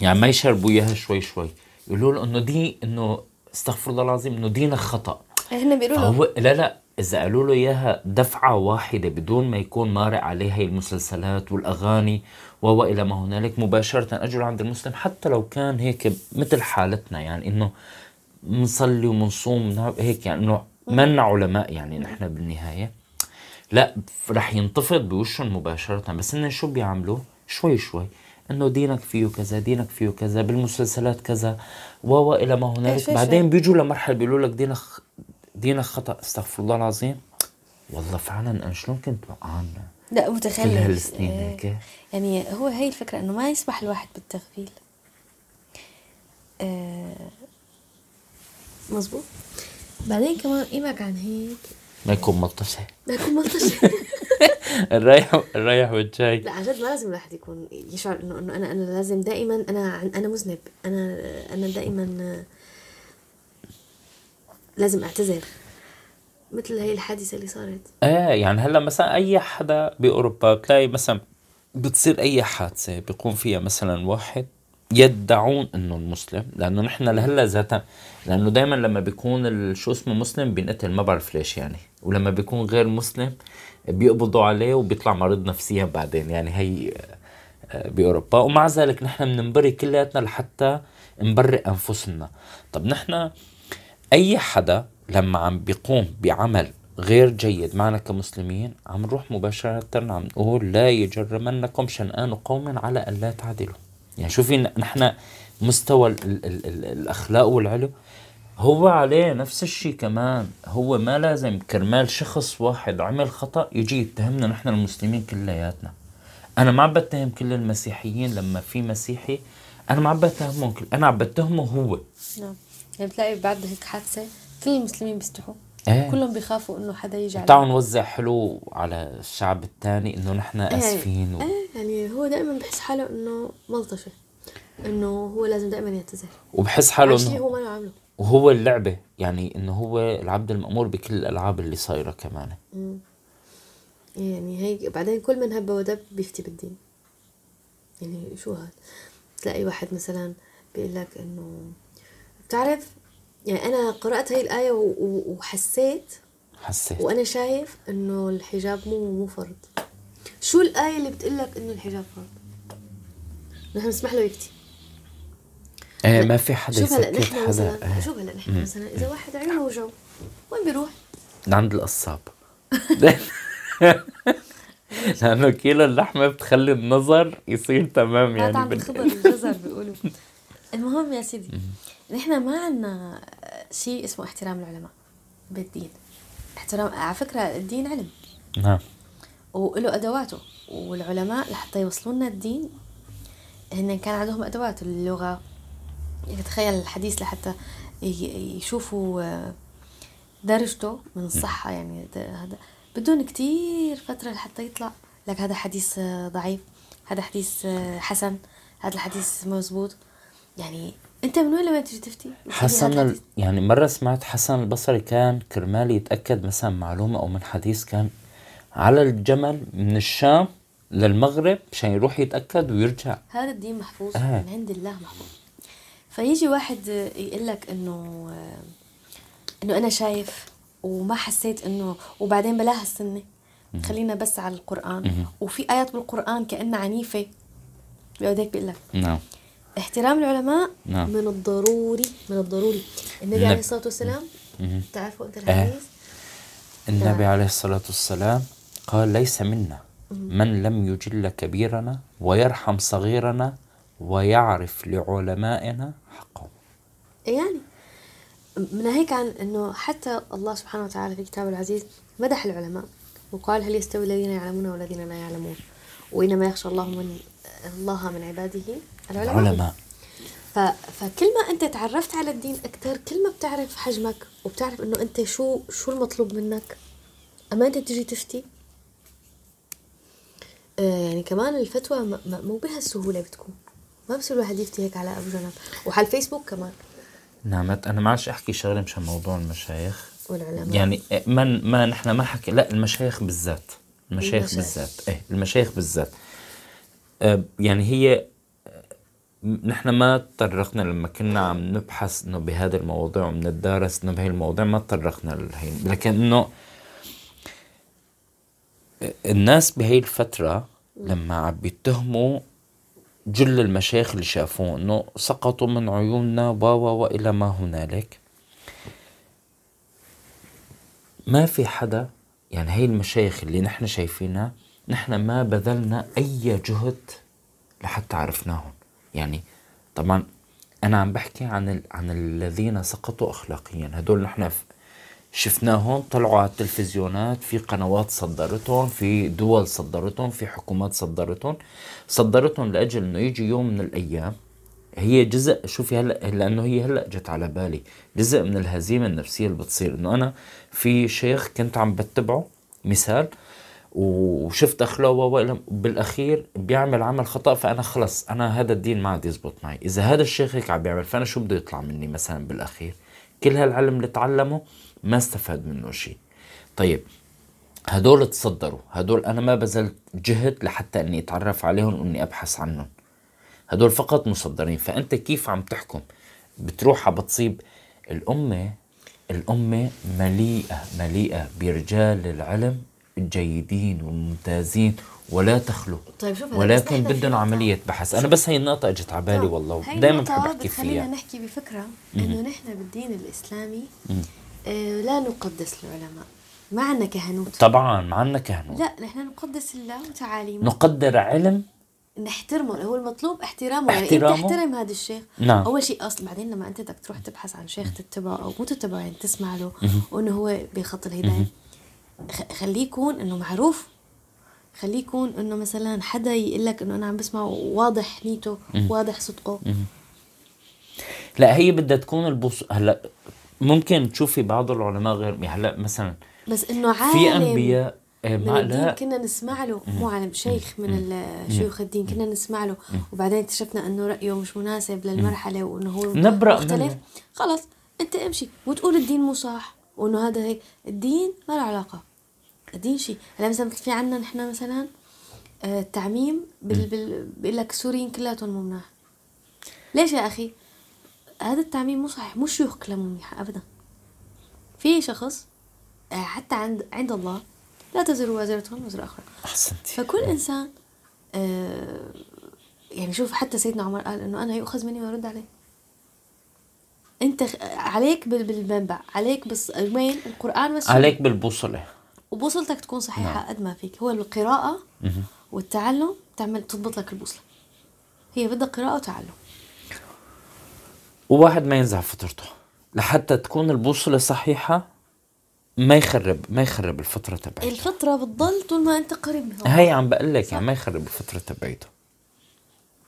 يعني ما يشربوا إياها شوي شوي. يقولوا له إنه دي إنه استغفر الله العظيم إنه دينك خطأ. هن بيقولوا له لا لا إذا قالوا له إياها دفعة واحدة بدون ما يكون مارق عليه هي المسلسلات والأغاني و إلى ما هنالك مباشرة أجوا عند المسلم حتى لو كان هيك مثل حالتنا يعني إنه بنصلي وبنصوم ونع- هيك يعني إنه منا علماء يعني نحن بالنهاية. لا رح ينتفض بوشهم مباشرة بس إنه شو بيعملوا؟ شوي شوي. إنه دينك فيه كذا دينك فيه كذا بالمسلسلات كذا و إلى ما هنالك. شوي بعدين. بيجوا لمرحلة بيقولوا لك دينك دينك خطأ. استغفر الله العظيم. والله فعلا أنا شلون كنت وقعان؟ لا كل متخلف هالسنين إيه. هيك. يعني هو هي الفكرة إنه ما يسمح الواحد بالتغفيل. آه مزبوط بعدين كمان قيمك عن هيك؟ ما يكون ملطشة لا يكون ملطش (laughs) الرايح الرايح والجاي. لا عن جد ما لازم الواحد يكون يشعر انه إنه أنا أنا لازم دائما أنا أنا مذنب. أنا أنا دائما لازم أعتذر. مثل هي الحادثة اللي صارت. إيه يعني هلأ مثلا أي حدا بأوروبا بتلاقي مثلا بتصير أي حادثة بيقوم فيها مثلا واحد يدعون إنه المسلم لأنه نحن لهلأ ذاتا لأنه دائما لما بيكون شو اسمه مسلم بينقتل ما بعرف ليش يعني. ولما بيكون غير مسلم بيقبضوا عليه وبيطلع مريض نفسيا بعدين يعني هي آه، بأوروبا. ومع ذلك نحن بننبري كلياتنا لحتى نبرئ أنفسنا. طب نحن أي حدا لما عم بيقوم بعمل غير جيد معنا كمسلمين عم نروح مباشرة عم نقول لا يجرمنكم شنآن قوم على أن لا تعدلوا. يعني شوفي نحن مستوى ال ال ال ال الأخلاق والعلو هو عليه نفس الشيء كمان. هو ما لازم كرمال شخص واحد عمل خطأ يجي يتهمنا نحن المسلمين كلياتنا. أنا ما عم بتهم كل المسيحيين لما في مسيحي أنا ما عم بتهمهم كل أنا عم بتهمه هو. نعم. يعني بتلاقي بعد هيك حادثة كل المسلمين بيستحوا. إيه. كلهم بيخافوا إنه حدا يجي عليهم. تعالوا نوزع حلو على الشعب الثاني إنه نحن آسفين و... إيه يعني هو دائما بحس حاله إنه ملطشة إنه هو لازم دائما يعتذر. وبحس حاله إنه هو ما له عامله وهو اللعبة يعني إنه هو العبد المأمور بكل الألعاب اللي صايرة كمان. يعني هيك بعدين كل من هب ودب بيفتي بالدين. يعني شو هاد؟ تلاقي واحد مثلا بيقول لك إنه بتعرف يعني أنا قرأت هاي الآية وحسيت حسيت. وأنا شايف إنه الحجاب مو مو فرض. شو الآية اللي بتقول لك إنه الحجاب فرض؟ نحن نسمح له يفتي إيه ما في حدا شوف هلا يسكت نحن حدا. مثلا. شوف هلا نحن مثلا إذا واحد عيونه وجعه وين بيروح؟ عند القصاب. (laughs) لأنه كيلو اللحمة بتخلي النظر يصير تمام هذا يعني عند بال... الخبر الجزر بيقولوا. المهم يا سيدي نحن ما عنا شيء اسمه احترام العلماء بالدين. احترام على فكرة الدين علم. نعم. وله أدواته والعلماء لحتى يوصلوا لنا الدين هن كان عندهم أدوات اللغة. يعني تخيل الحديث لحتى يشوفوا درجته من الصحة يعني ده- هذا. بدون كتير فترة لحتى يطلع. لك هذا حديث ضعيف هذا حديث حسن هذا الحديث مزبوط. يعني أنت من وين لما تيجي تفتي؟ حسن ال... يعني مرة سمعت حسن البصري كان كرمال يتأكد مثلا معلومة أو من حديث كان على الجمل من الشام للمغرب مشان يروح يتأكد ويرجع. هذا الدين محفوظ آه. من عند الله محفوظ. فيجي واحد يقول لك انه إنه أنا شايف وما حسيت إنه وبعدين بلاها السنة. خلينا بس على القرآن. وفي آيات بالقرآن كأنها عنيفة. بيقعد هيك بيقول لك نعم. احترام العلماء نعم. من الضروري من الضروري النبي النب- عليه الصلاة والسلام. تعرفوا أنت إيه. الحديث النبي نعم. عليه الصلاة والسلام قال ليس منا من لم يجل كبيرنا ويرحم صغيرنا ويعرف لعلمائنا حقهم يعني من هيك عن إنه حتى الله سبحانه وتعالى في كتابه العزيز مدح العلماء وقال هل يستوي الذين يعلمون والذين لا يعلمون وإنما يخشى الله من الله من عباده العلماء. العلماء. ف... فكل ما أنت تعرفت على الدين أكثر كل ما بتعرف حجمك وبتعرف إنه أنت شو شو المطلوب منك أما أنت تجي تفتي. آه يعني كمان الفتوى م... م... مو بهالسهولة بتكون. ما بصير الواحد يفتي هيك على أبو جنب. وعلى الفيسبوك كمان. نعمت أنا ما عادش أحكي شغلة مشان موضوع المشايخ. والعلماء. يعني ما ما نحن ما حكي لا المشايخ بالذات. المشايخ المشايخ. بالذات. إيه المشايخ بالذات. آه، يعني هي آه، نحن ما تطرقنا لما كنا عم نبحث إنه بهذه المواضيع وبنتدارس إنه بهي المواضيع ما تطرقنا لهي. لكن إنه الناس بهي الفترة لما عم بيتهموا جل المشايخ اللي شافوه إنه سقطوا من عيوننا و والى ما هنالك. ما في حدا يعني هي المشايخ اللي نحن شايفينها نحن ما بذلنا أي جهد لحتى عرفناهم. يعني طبعا أنا عم بحكي عن ال... عن الذين سقطوا اخلاقيا. هدول نحن شفناهم طلعوا على التلفزيونات في قنوات صدرتهم في دول صدرتهم في حكومات صدرتهم. صدرتهم لأجل إنه يجي يوم من الأيام. هي جزء شوفي هلأ لأنه هي هلأ جت على بالي. جزء من الهزيمة النفسية اللي بتصير. إنه أنا في شيخ كنت عم بتبعه مثال وشفت اخلاقه بالاخير بيعمل عمل خطأ فأنا خلص أنا هذا الدين ما عاد يزبط معي. إذا هذا الشيخ هيك عم بيعمل فأنا شو بده يطلع مني مثلا بالأخير؟ كل هالعلم اللي تعلمه ما استفاد منه شيء طيب هدول تصدروا هدول أنا ما بذلت جهد لحتى إني أتعرف عليهم وإني أبحث عنهم. هدول فقط مصدرين فأنت كيف عم تحكم؟ بتروح بتصيب الأمة الأمة مليئة مليئة برجال العلم الجيدين والممتازين ولا تخلو. طيب شوف ولكن بدهم. عملية بحث. أنا بس هي النقطة اجت على بالي والله. دائما بحب أحكي فيها. نحكي بفكرة إنه نحن بالدين الإسلامي آه لا نقدس العلماء. ما عنا كهنوت. طبعا معنا كهنوت. لا نحن نقدس الله وتعاليمه. نقدر علم؟ نحترمه. هو المطلوب احترامه. يعني أنت احترامه. تحترم هذا الشيخ. نعم. أول شيء أصلا بعدين لما أنت بدك تروح تبحث عن شيخ تتبعه أو مو تتبعه يعني تسمع له وانه هو بخط الهداية. خليه يكون إنه معروف. خليه يكون إنه مثلا حدا يقول لك إنه أنا عم بسمع واضح نيته واضح صدقه. لا هي بدها تكون البص هلأ ممكن تشوفي بعض العلماء غير يعني هلأ مثلا بس إنه عالم في أنبياء آه، من الدين كنا نسمع له. مو عالم شيخ من شيوخ الدين كنا نسمع له. وبعدين اكتشفنا إنه رأيه مش مناسب للمرحلة وإنه هو نبرأ مختلف. منه. خلص أنت امشي وتقول الدين مو صح. وإنه هذا هيك. الدين ما له علاقة. الدين شيء. هلا مثلا في عنا نحن مثلا آه، التعميم بال... بال... بيقول لك السوريين كلياتهم مو مناح ليش يا أخي؟ هذا التعميم مو صحيح. مو شيوخ كلهم منيحه ابدا. في شخص آه، حتى عند عند الله لا تزر وازرة وزر أخرى أحسنتي. فكل إنسان آه، يعني شوف حتى سيدنا عمر قال إنه أنا يؤخذ مني ويرد عليه. أنت خ- عليك بال- بالمنبع عليك بس وين القرآن والسنة. عليك بالبوصلة. وبوصلتك تكون صحيحة قد ما فيك. هو القراءة والتعلم تعمل تضبط لك البوصلة. هي بدها قراءة وتعلم. وواحد ما ينزع فطرته. لحتى تكون البوصلة صحيحة ما يخرب ما يخرب الفطرة تبعته. الفطرة بتضل طول ما أنت قريب من الله. هي عم بقول لك يعني ما يخرب الفطرة تبعته.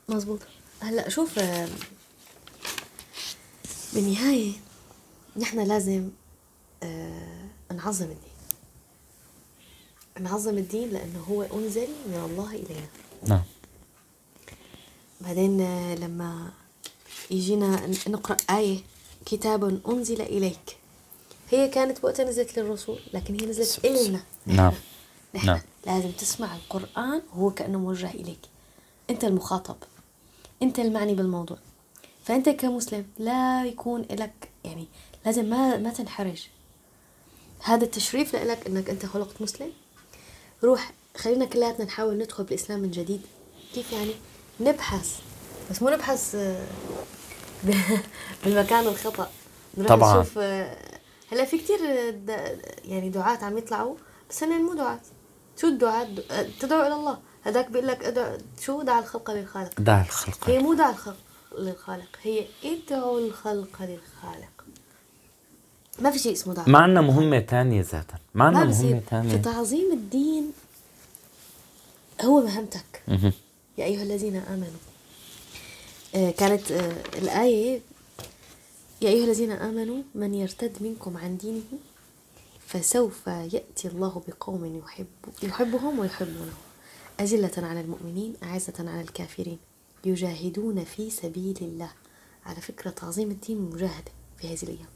مزبوط هلأ شوف بالنهاية نحن لازم آه، نعظم الدين. نعظم الدين لأنه هو أنزل من الله إلينا. نعم. بعدين آه، لما يجينا نقرأ آية كتاب أنزل إليك. هي كانت وقتها نزلت للرسول لكن هي نزلت إلنا نعم. (laughs) نحن نعم. لازم تسمع القرآن وهو كأنه موجه إليك. أنت المخاطب. أنت المعني بالموضوع. فأنت كمسلم لا يكون لك يعني لازم ما ما تنحرج. هذا التشريف لك أنك أنت خلقت مسلم. روح خلينا كلياتنا نحاول ندخل بالإسلام من جديد. كيف يعني؟ نبحث. بس مو نبحث آه، (laughs) بالمكان الخطأ. نروح طبعاً. نشوف آه، هلا في كتير آه، يعني دعاة عم يطلعوا. بس هن مو دعاة. شو الدعاة؟ تدعو إلى الله. هذاك بيقول لك ادعو شو دع الخلق للخالق دع الخلق. هي مو دع الخلق. للخالق. هي ادعوا الخلق للخالق. ما في شيء اسمه دعاء ما عندنا مهمة تانية ذاتا. ما عندنا مهمة بصير تانية. فتعظيم الدين هو مهمتك. مهم. يا أيها الذين آمنوا. آه، كانت آه، الآية يا أيها الذين آمنوا من يرتد منكم عن دينه فسوف يأتي الله بقوم يحب يحبهم ويحبونه. أذلة على المؤمنين أعزة على الكافرين. يجاهدون في سبيل الله. على فكرة تعظيم الدين مجاهدة في هذه الأيام.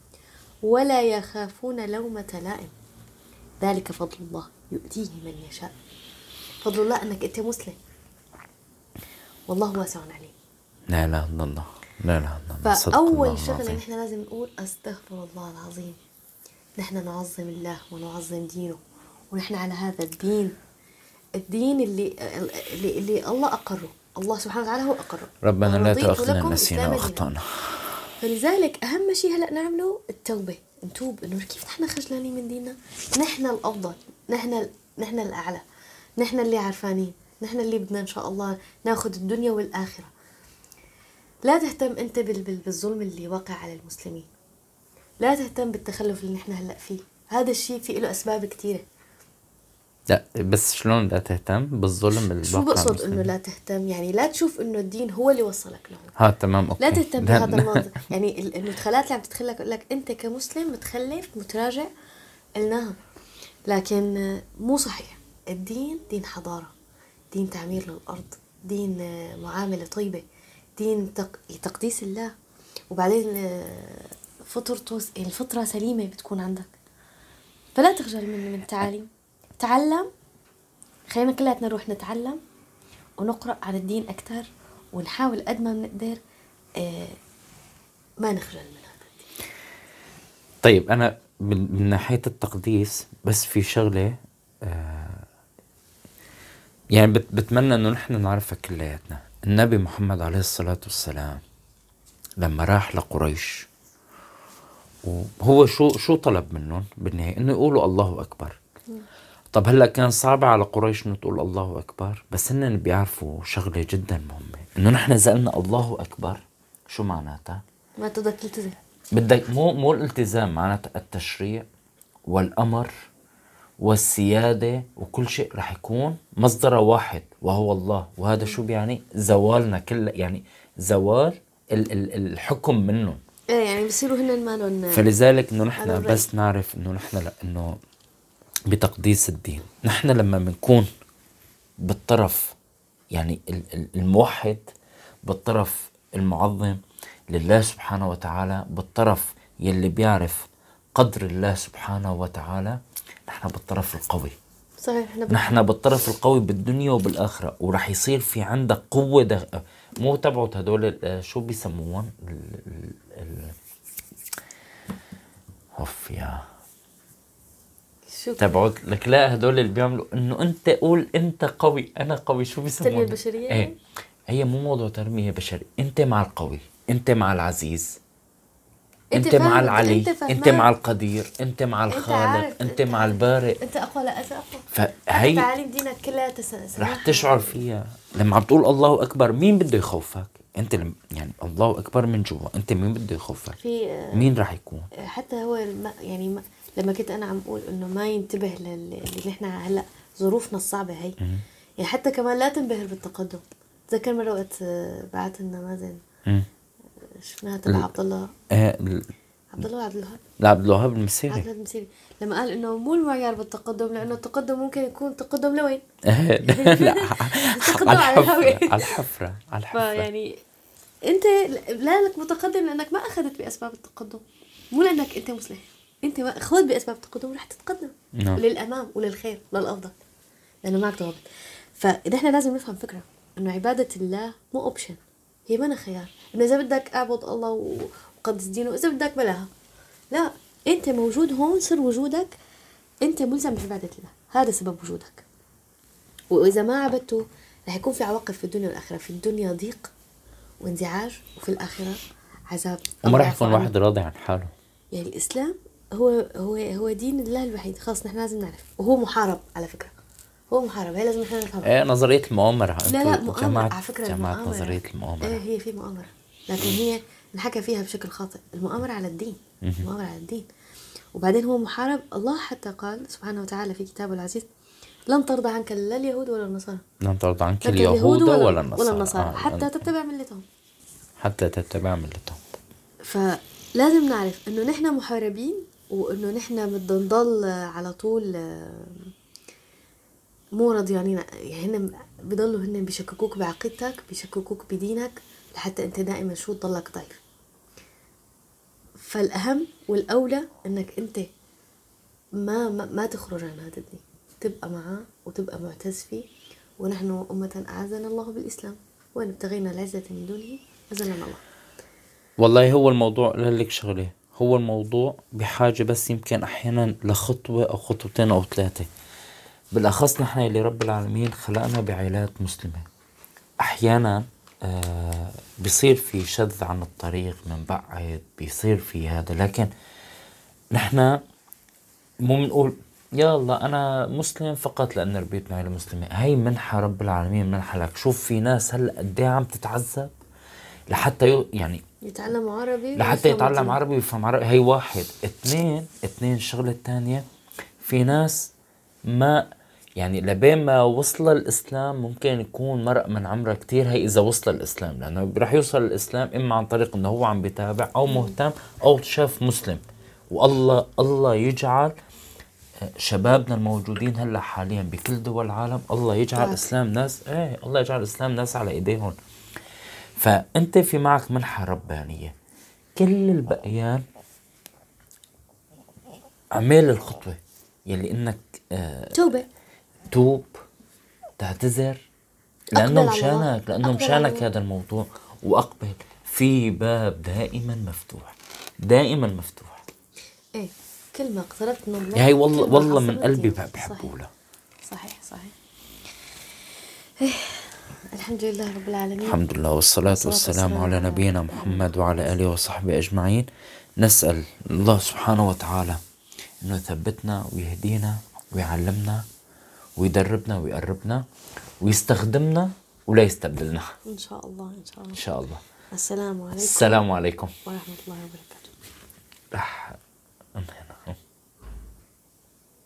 ولا يخافون لومة لائم. ذلك فضل الله. يؤتيه من يشاء. فضل الله أنك أنت مسلم. والله واسع عليم. لا إلا الله. لا إلا الله. فأول شغلة. نحن لازم نقول أستغفر الله العظيم. نحن نعظم الله ونعظم دينه. ونحن على هذا الدين. الدين اللي اللي, اللي الله أقره. الله سبحانه وتعالى هو أقره. ربنا لا تؤاخذنا لكم نسينا. وأخطأنا. فلذلك أهم شيء هلأ نعمله التوبة. نتوب. إنه كيف نحن خجلانين من ديننا؟ نحن الأفضل. نحن نحن الأعلى. نحن اللي عرفانين. نحن اللي بدنا إن شاء الله ناخذ الدنيا والآخرة. لا تهتم أنت بال- بال- بالظلم اللي واقع على المسلمين. لا تهتم بالتخلف اللي نحن هلأ فيه. هذا الشيء في له أسباب كثيرة. لا بس شلون لا تهتم؟ بالظلم اللي شو بقصد؟ إنه لا تهتم؟ يعني لا تشوف إنه الدين هو اللي وصلك له ها تمام أوكي. لا تهتم بهذا المنطق يعني ال- المدخلات اللي عم تدخلك يقول لك أنت كمسلم متخلف متراجع قلناها لكن مو صحيح. الدين دين حضارة دين تعمير للأرض دين معاملة طيبة دين تق... تقديس الله. وبعدين فطرته الفطرة سليمة بتكون عندك. فلا تخجل من من التعاليم. تعلم خلينا كلياتنا نروح نتعلم ونقرأ عن الدين أكثر ونحاول قد ما بنقدر آه، ما نخجل من هذا طيب أنا من من ناحية التقديس بس في شغلة آه يعني بت بتمنى إنه نحن نعرفها كلياتنا. النبي محمد عليه الصلاة والسلام لما راح لقريش وهو شو شو طلب منهم بالنهاية؟ إنه يقولوا الله أكبر. طب هلا كان صعب على قريش إنه تقول الله أكبر؟ بس هن بيعرفوا شغلة جدا مهمة. إنه نحن إذا قلنا الله أكبر شو معناتها؟ ما تقدر تلتزم. بدك مو مو الالتزام معناتها التشريع والأمر والسيادة وكل شيء رح يكون مصدره واحد وهو الله. وهذا شو بيعني؟ زوالنا كله يعني زوال ال ال الحكم منهم. إيه يعني بصيروا هن ما لهم فلذلك إنه نحن. بس نعرف إنه نحن لا إنه بتقديس الدين. نحن لما بنكون بالطرف يعني ال- ال- الموحد بالطرف المعظم لله سبحانه وتعالى بالطرف يلي بيعرف قدر الله سبحانه وتعالى نحن بالطرف القوي. صحيح نحن بالطرف القوي بالدنيا وبالآخرة. ورح يصير في عندك قوة دغ... مو تبعت هدول ال- شو بيسموهم ال... ال... ال... اوف يا شو تبعت لك لا هدول اللي بيعملوا إنه أنت قول أنت قوي. أنا قوي. شو بيسموها التنمية البشرية إيه؟ هي مو موضوع تنميه بشرية. أنت مع القوي أنت مع العزيز أنت أنت, مع العلي أنت, فهمان. مع القدير أنت مع الخالق أنت, أنت مع. البارئ. أنت أقوى لا أنت أقوى؟ فهي تعاليم دينك كلها. رح تشعر فيها. لما عم تقول الله أكبر مين بده يخوفك؟ أنت لم يعني الله أكبر من جوا. أنت مين بده يخوفك؟ في آه، مين رح يكون؟ حتى هو الم... يعني. لما كنت أنا عم أقول إنه ما ينتبه لل- اللي نحن هلأ ظروفنا الصعبة هي. يعني حتى كمان لا تنبهر بالتقدم. تذكر مرة وقت بعت لنا مازن. شفناها تبع عبد الله آه عبد الله عبد الوهاب. الوهاب عبد المسيري. الوهاب المسيري. لما قال إنه مو المعيار بالتقدم لأنه التقدم ممكن يكون تقدم لوين؟ (laughs) لا تقدم على على الحفرة الهوية. على الحفرة على الحفرة. فيعني أنت لا لك متقدم لأنك ما أخذت بأسباب التقدم. مو لأنك أنت مسلم. أنت ما خذ بأسباب التقدم ورح تتقدم. نعم. للأمام وللخير للأفضل. لأنه معك ضوابط. فإذا إحنا لازم نفهم فكرة إنه عبادة الله مو اوبشن هي ما خيار. إنه إذا بدك أعبد الله وقدس دينه إذا بدك بلاها لا أنت موجود هون سر وجودك. أنت ملزم بعبادة الله. هذا سبب وجودك. وإذا ما عبدته رح يكون في عواقب في الدنيا والآخرة. في الدنيا ضيق وانزعاج وفي الآخرة عذاب. وما راح يكون الواحد راضي عن حاله. يعني الإسلام هو هو هو دين الله الوحيد. خلاص نحن لازم نعرف. وهو محارب على فكرة. هو محارب. هي لازم نحن نفهمها إيه نظرية المؤامرة. لا لا مؤامرة. على جماعة المؤامرة. نظرية المؤامرة. إيه هي في مؤامرة. لكن هي انحكى فيها بشكل خاطئ. المؤامرة على الدين. المؤامرة على الدين. وبعدين هو محارب. الله حتى قال سبحانه وتعالى في كتابه العزيز لن ترضى عنك لا اليهود ولا النصارى. لن ترضى عنك اليهود ولا النصارى ولا النصارى. آه، حتى تتبع ملتهم. حتى تتبع ملتهم. فلازم نعرف إنه نحن محاربين وإنه نحن بدنا نضل على طول آه، مو راضيانين. يعني هن بضلوا هن بيشككوك بعقيدتك بيشككوك بدينك لحتى أنت دائما شو تضلك ضعيف فالأهم والأولى إنك أنت ما ما, ما تخرج عن هذا الدين. تبقى معاه وتبقى معتز فيه. ونحن أمة أعزنا الله بالإسلام. وإن ابتغينا العزة من دونه أزلنا الله. والله هو الموضوع لك شغلة. هو الموضوع بحاجة بس يمكن أحيانا لخطوة أو خطوتين أو ثلاثة. بالأخص نحن اللي رب العالمين خلقنا بعائلات مسلمة. أحيانا آه بيصير في شذ عن الطريق من بعد بيصير في هذا. لكن نحن مو بنقول يا الله أنا مسلم فقط لأن ربيت عائله مسلمه هي منحة رب العالمين منحة لك. شوف في ناس هلأ قد إيه عم تتعذب لحتى يعني يتعلم عربي لحتى يتعلم. عربي ويفهم عربي. هي واحد. اثنين اثنين الشغلة الثانية في ناس ما يعني لبين ما وصل الإسلام ممكن يكون مرق من عمرها كتير. هي إذا وصل الإسلام لأنه رح يوصل الإسلام إما عن طريق إنه هو عم بيتابع أو مهتم أو شاف مسلم. والله الله يجعل شبابنا الموجودين هلأ حاليا بكل دول العالم الله يجعل طبعاً. إسلام ناس إيه الله يجعل إسلام ناس على إيديهم. فأنت في معك منحة ربانية كل البقيان اعمل الخطوة يلي إنك آه توبة توب تعتذر لأنه. مشانك لأنه مشانك. هذا الموضوع وأقبل في باب دائما مفتوح دائما مفتوح إيه كلمة اقتربت من الله هي والله والله من. قلبي صحيح. بحبه لها صحيح صحيح إيه. الحمد لله رب العالمين. الحمد لله والصلاة والسلام على نبينا محمد. وعلى آله وصحبه أجمعين. نسأل الله سبحانه وتعالى أنه يثبتنا ويهدينا ويعلمنا ويدربنا ويقربنا ويستخدمنا ولا يستبدلنا. إن شاء الله إن شاء الله. إن شاء الله. السلام عليكم. السلام عليكم. ورحمة الله وبركاته.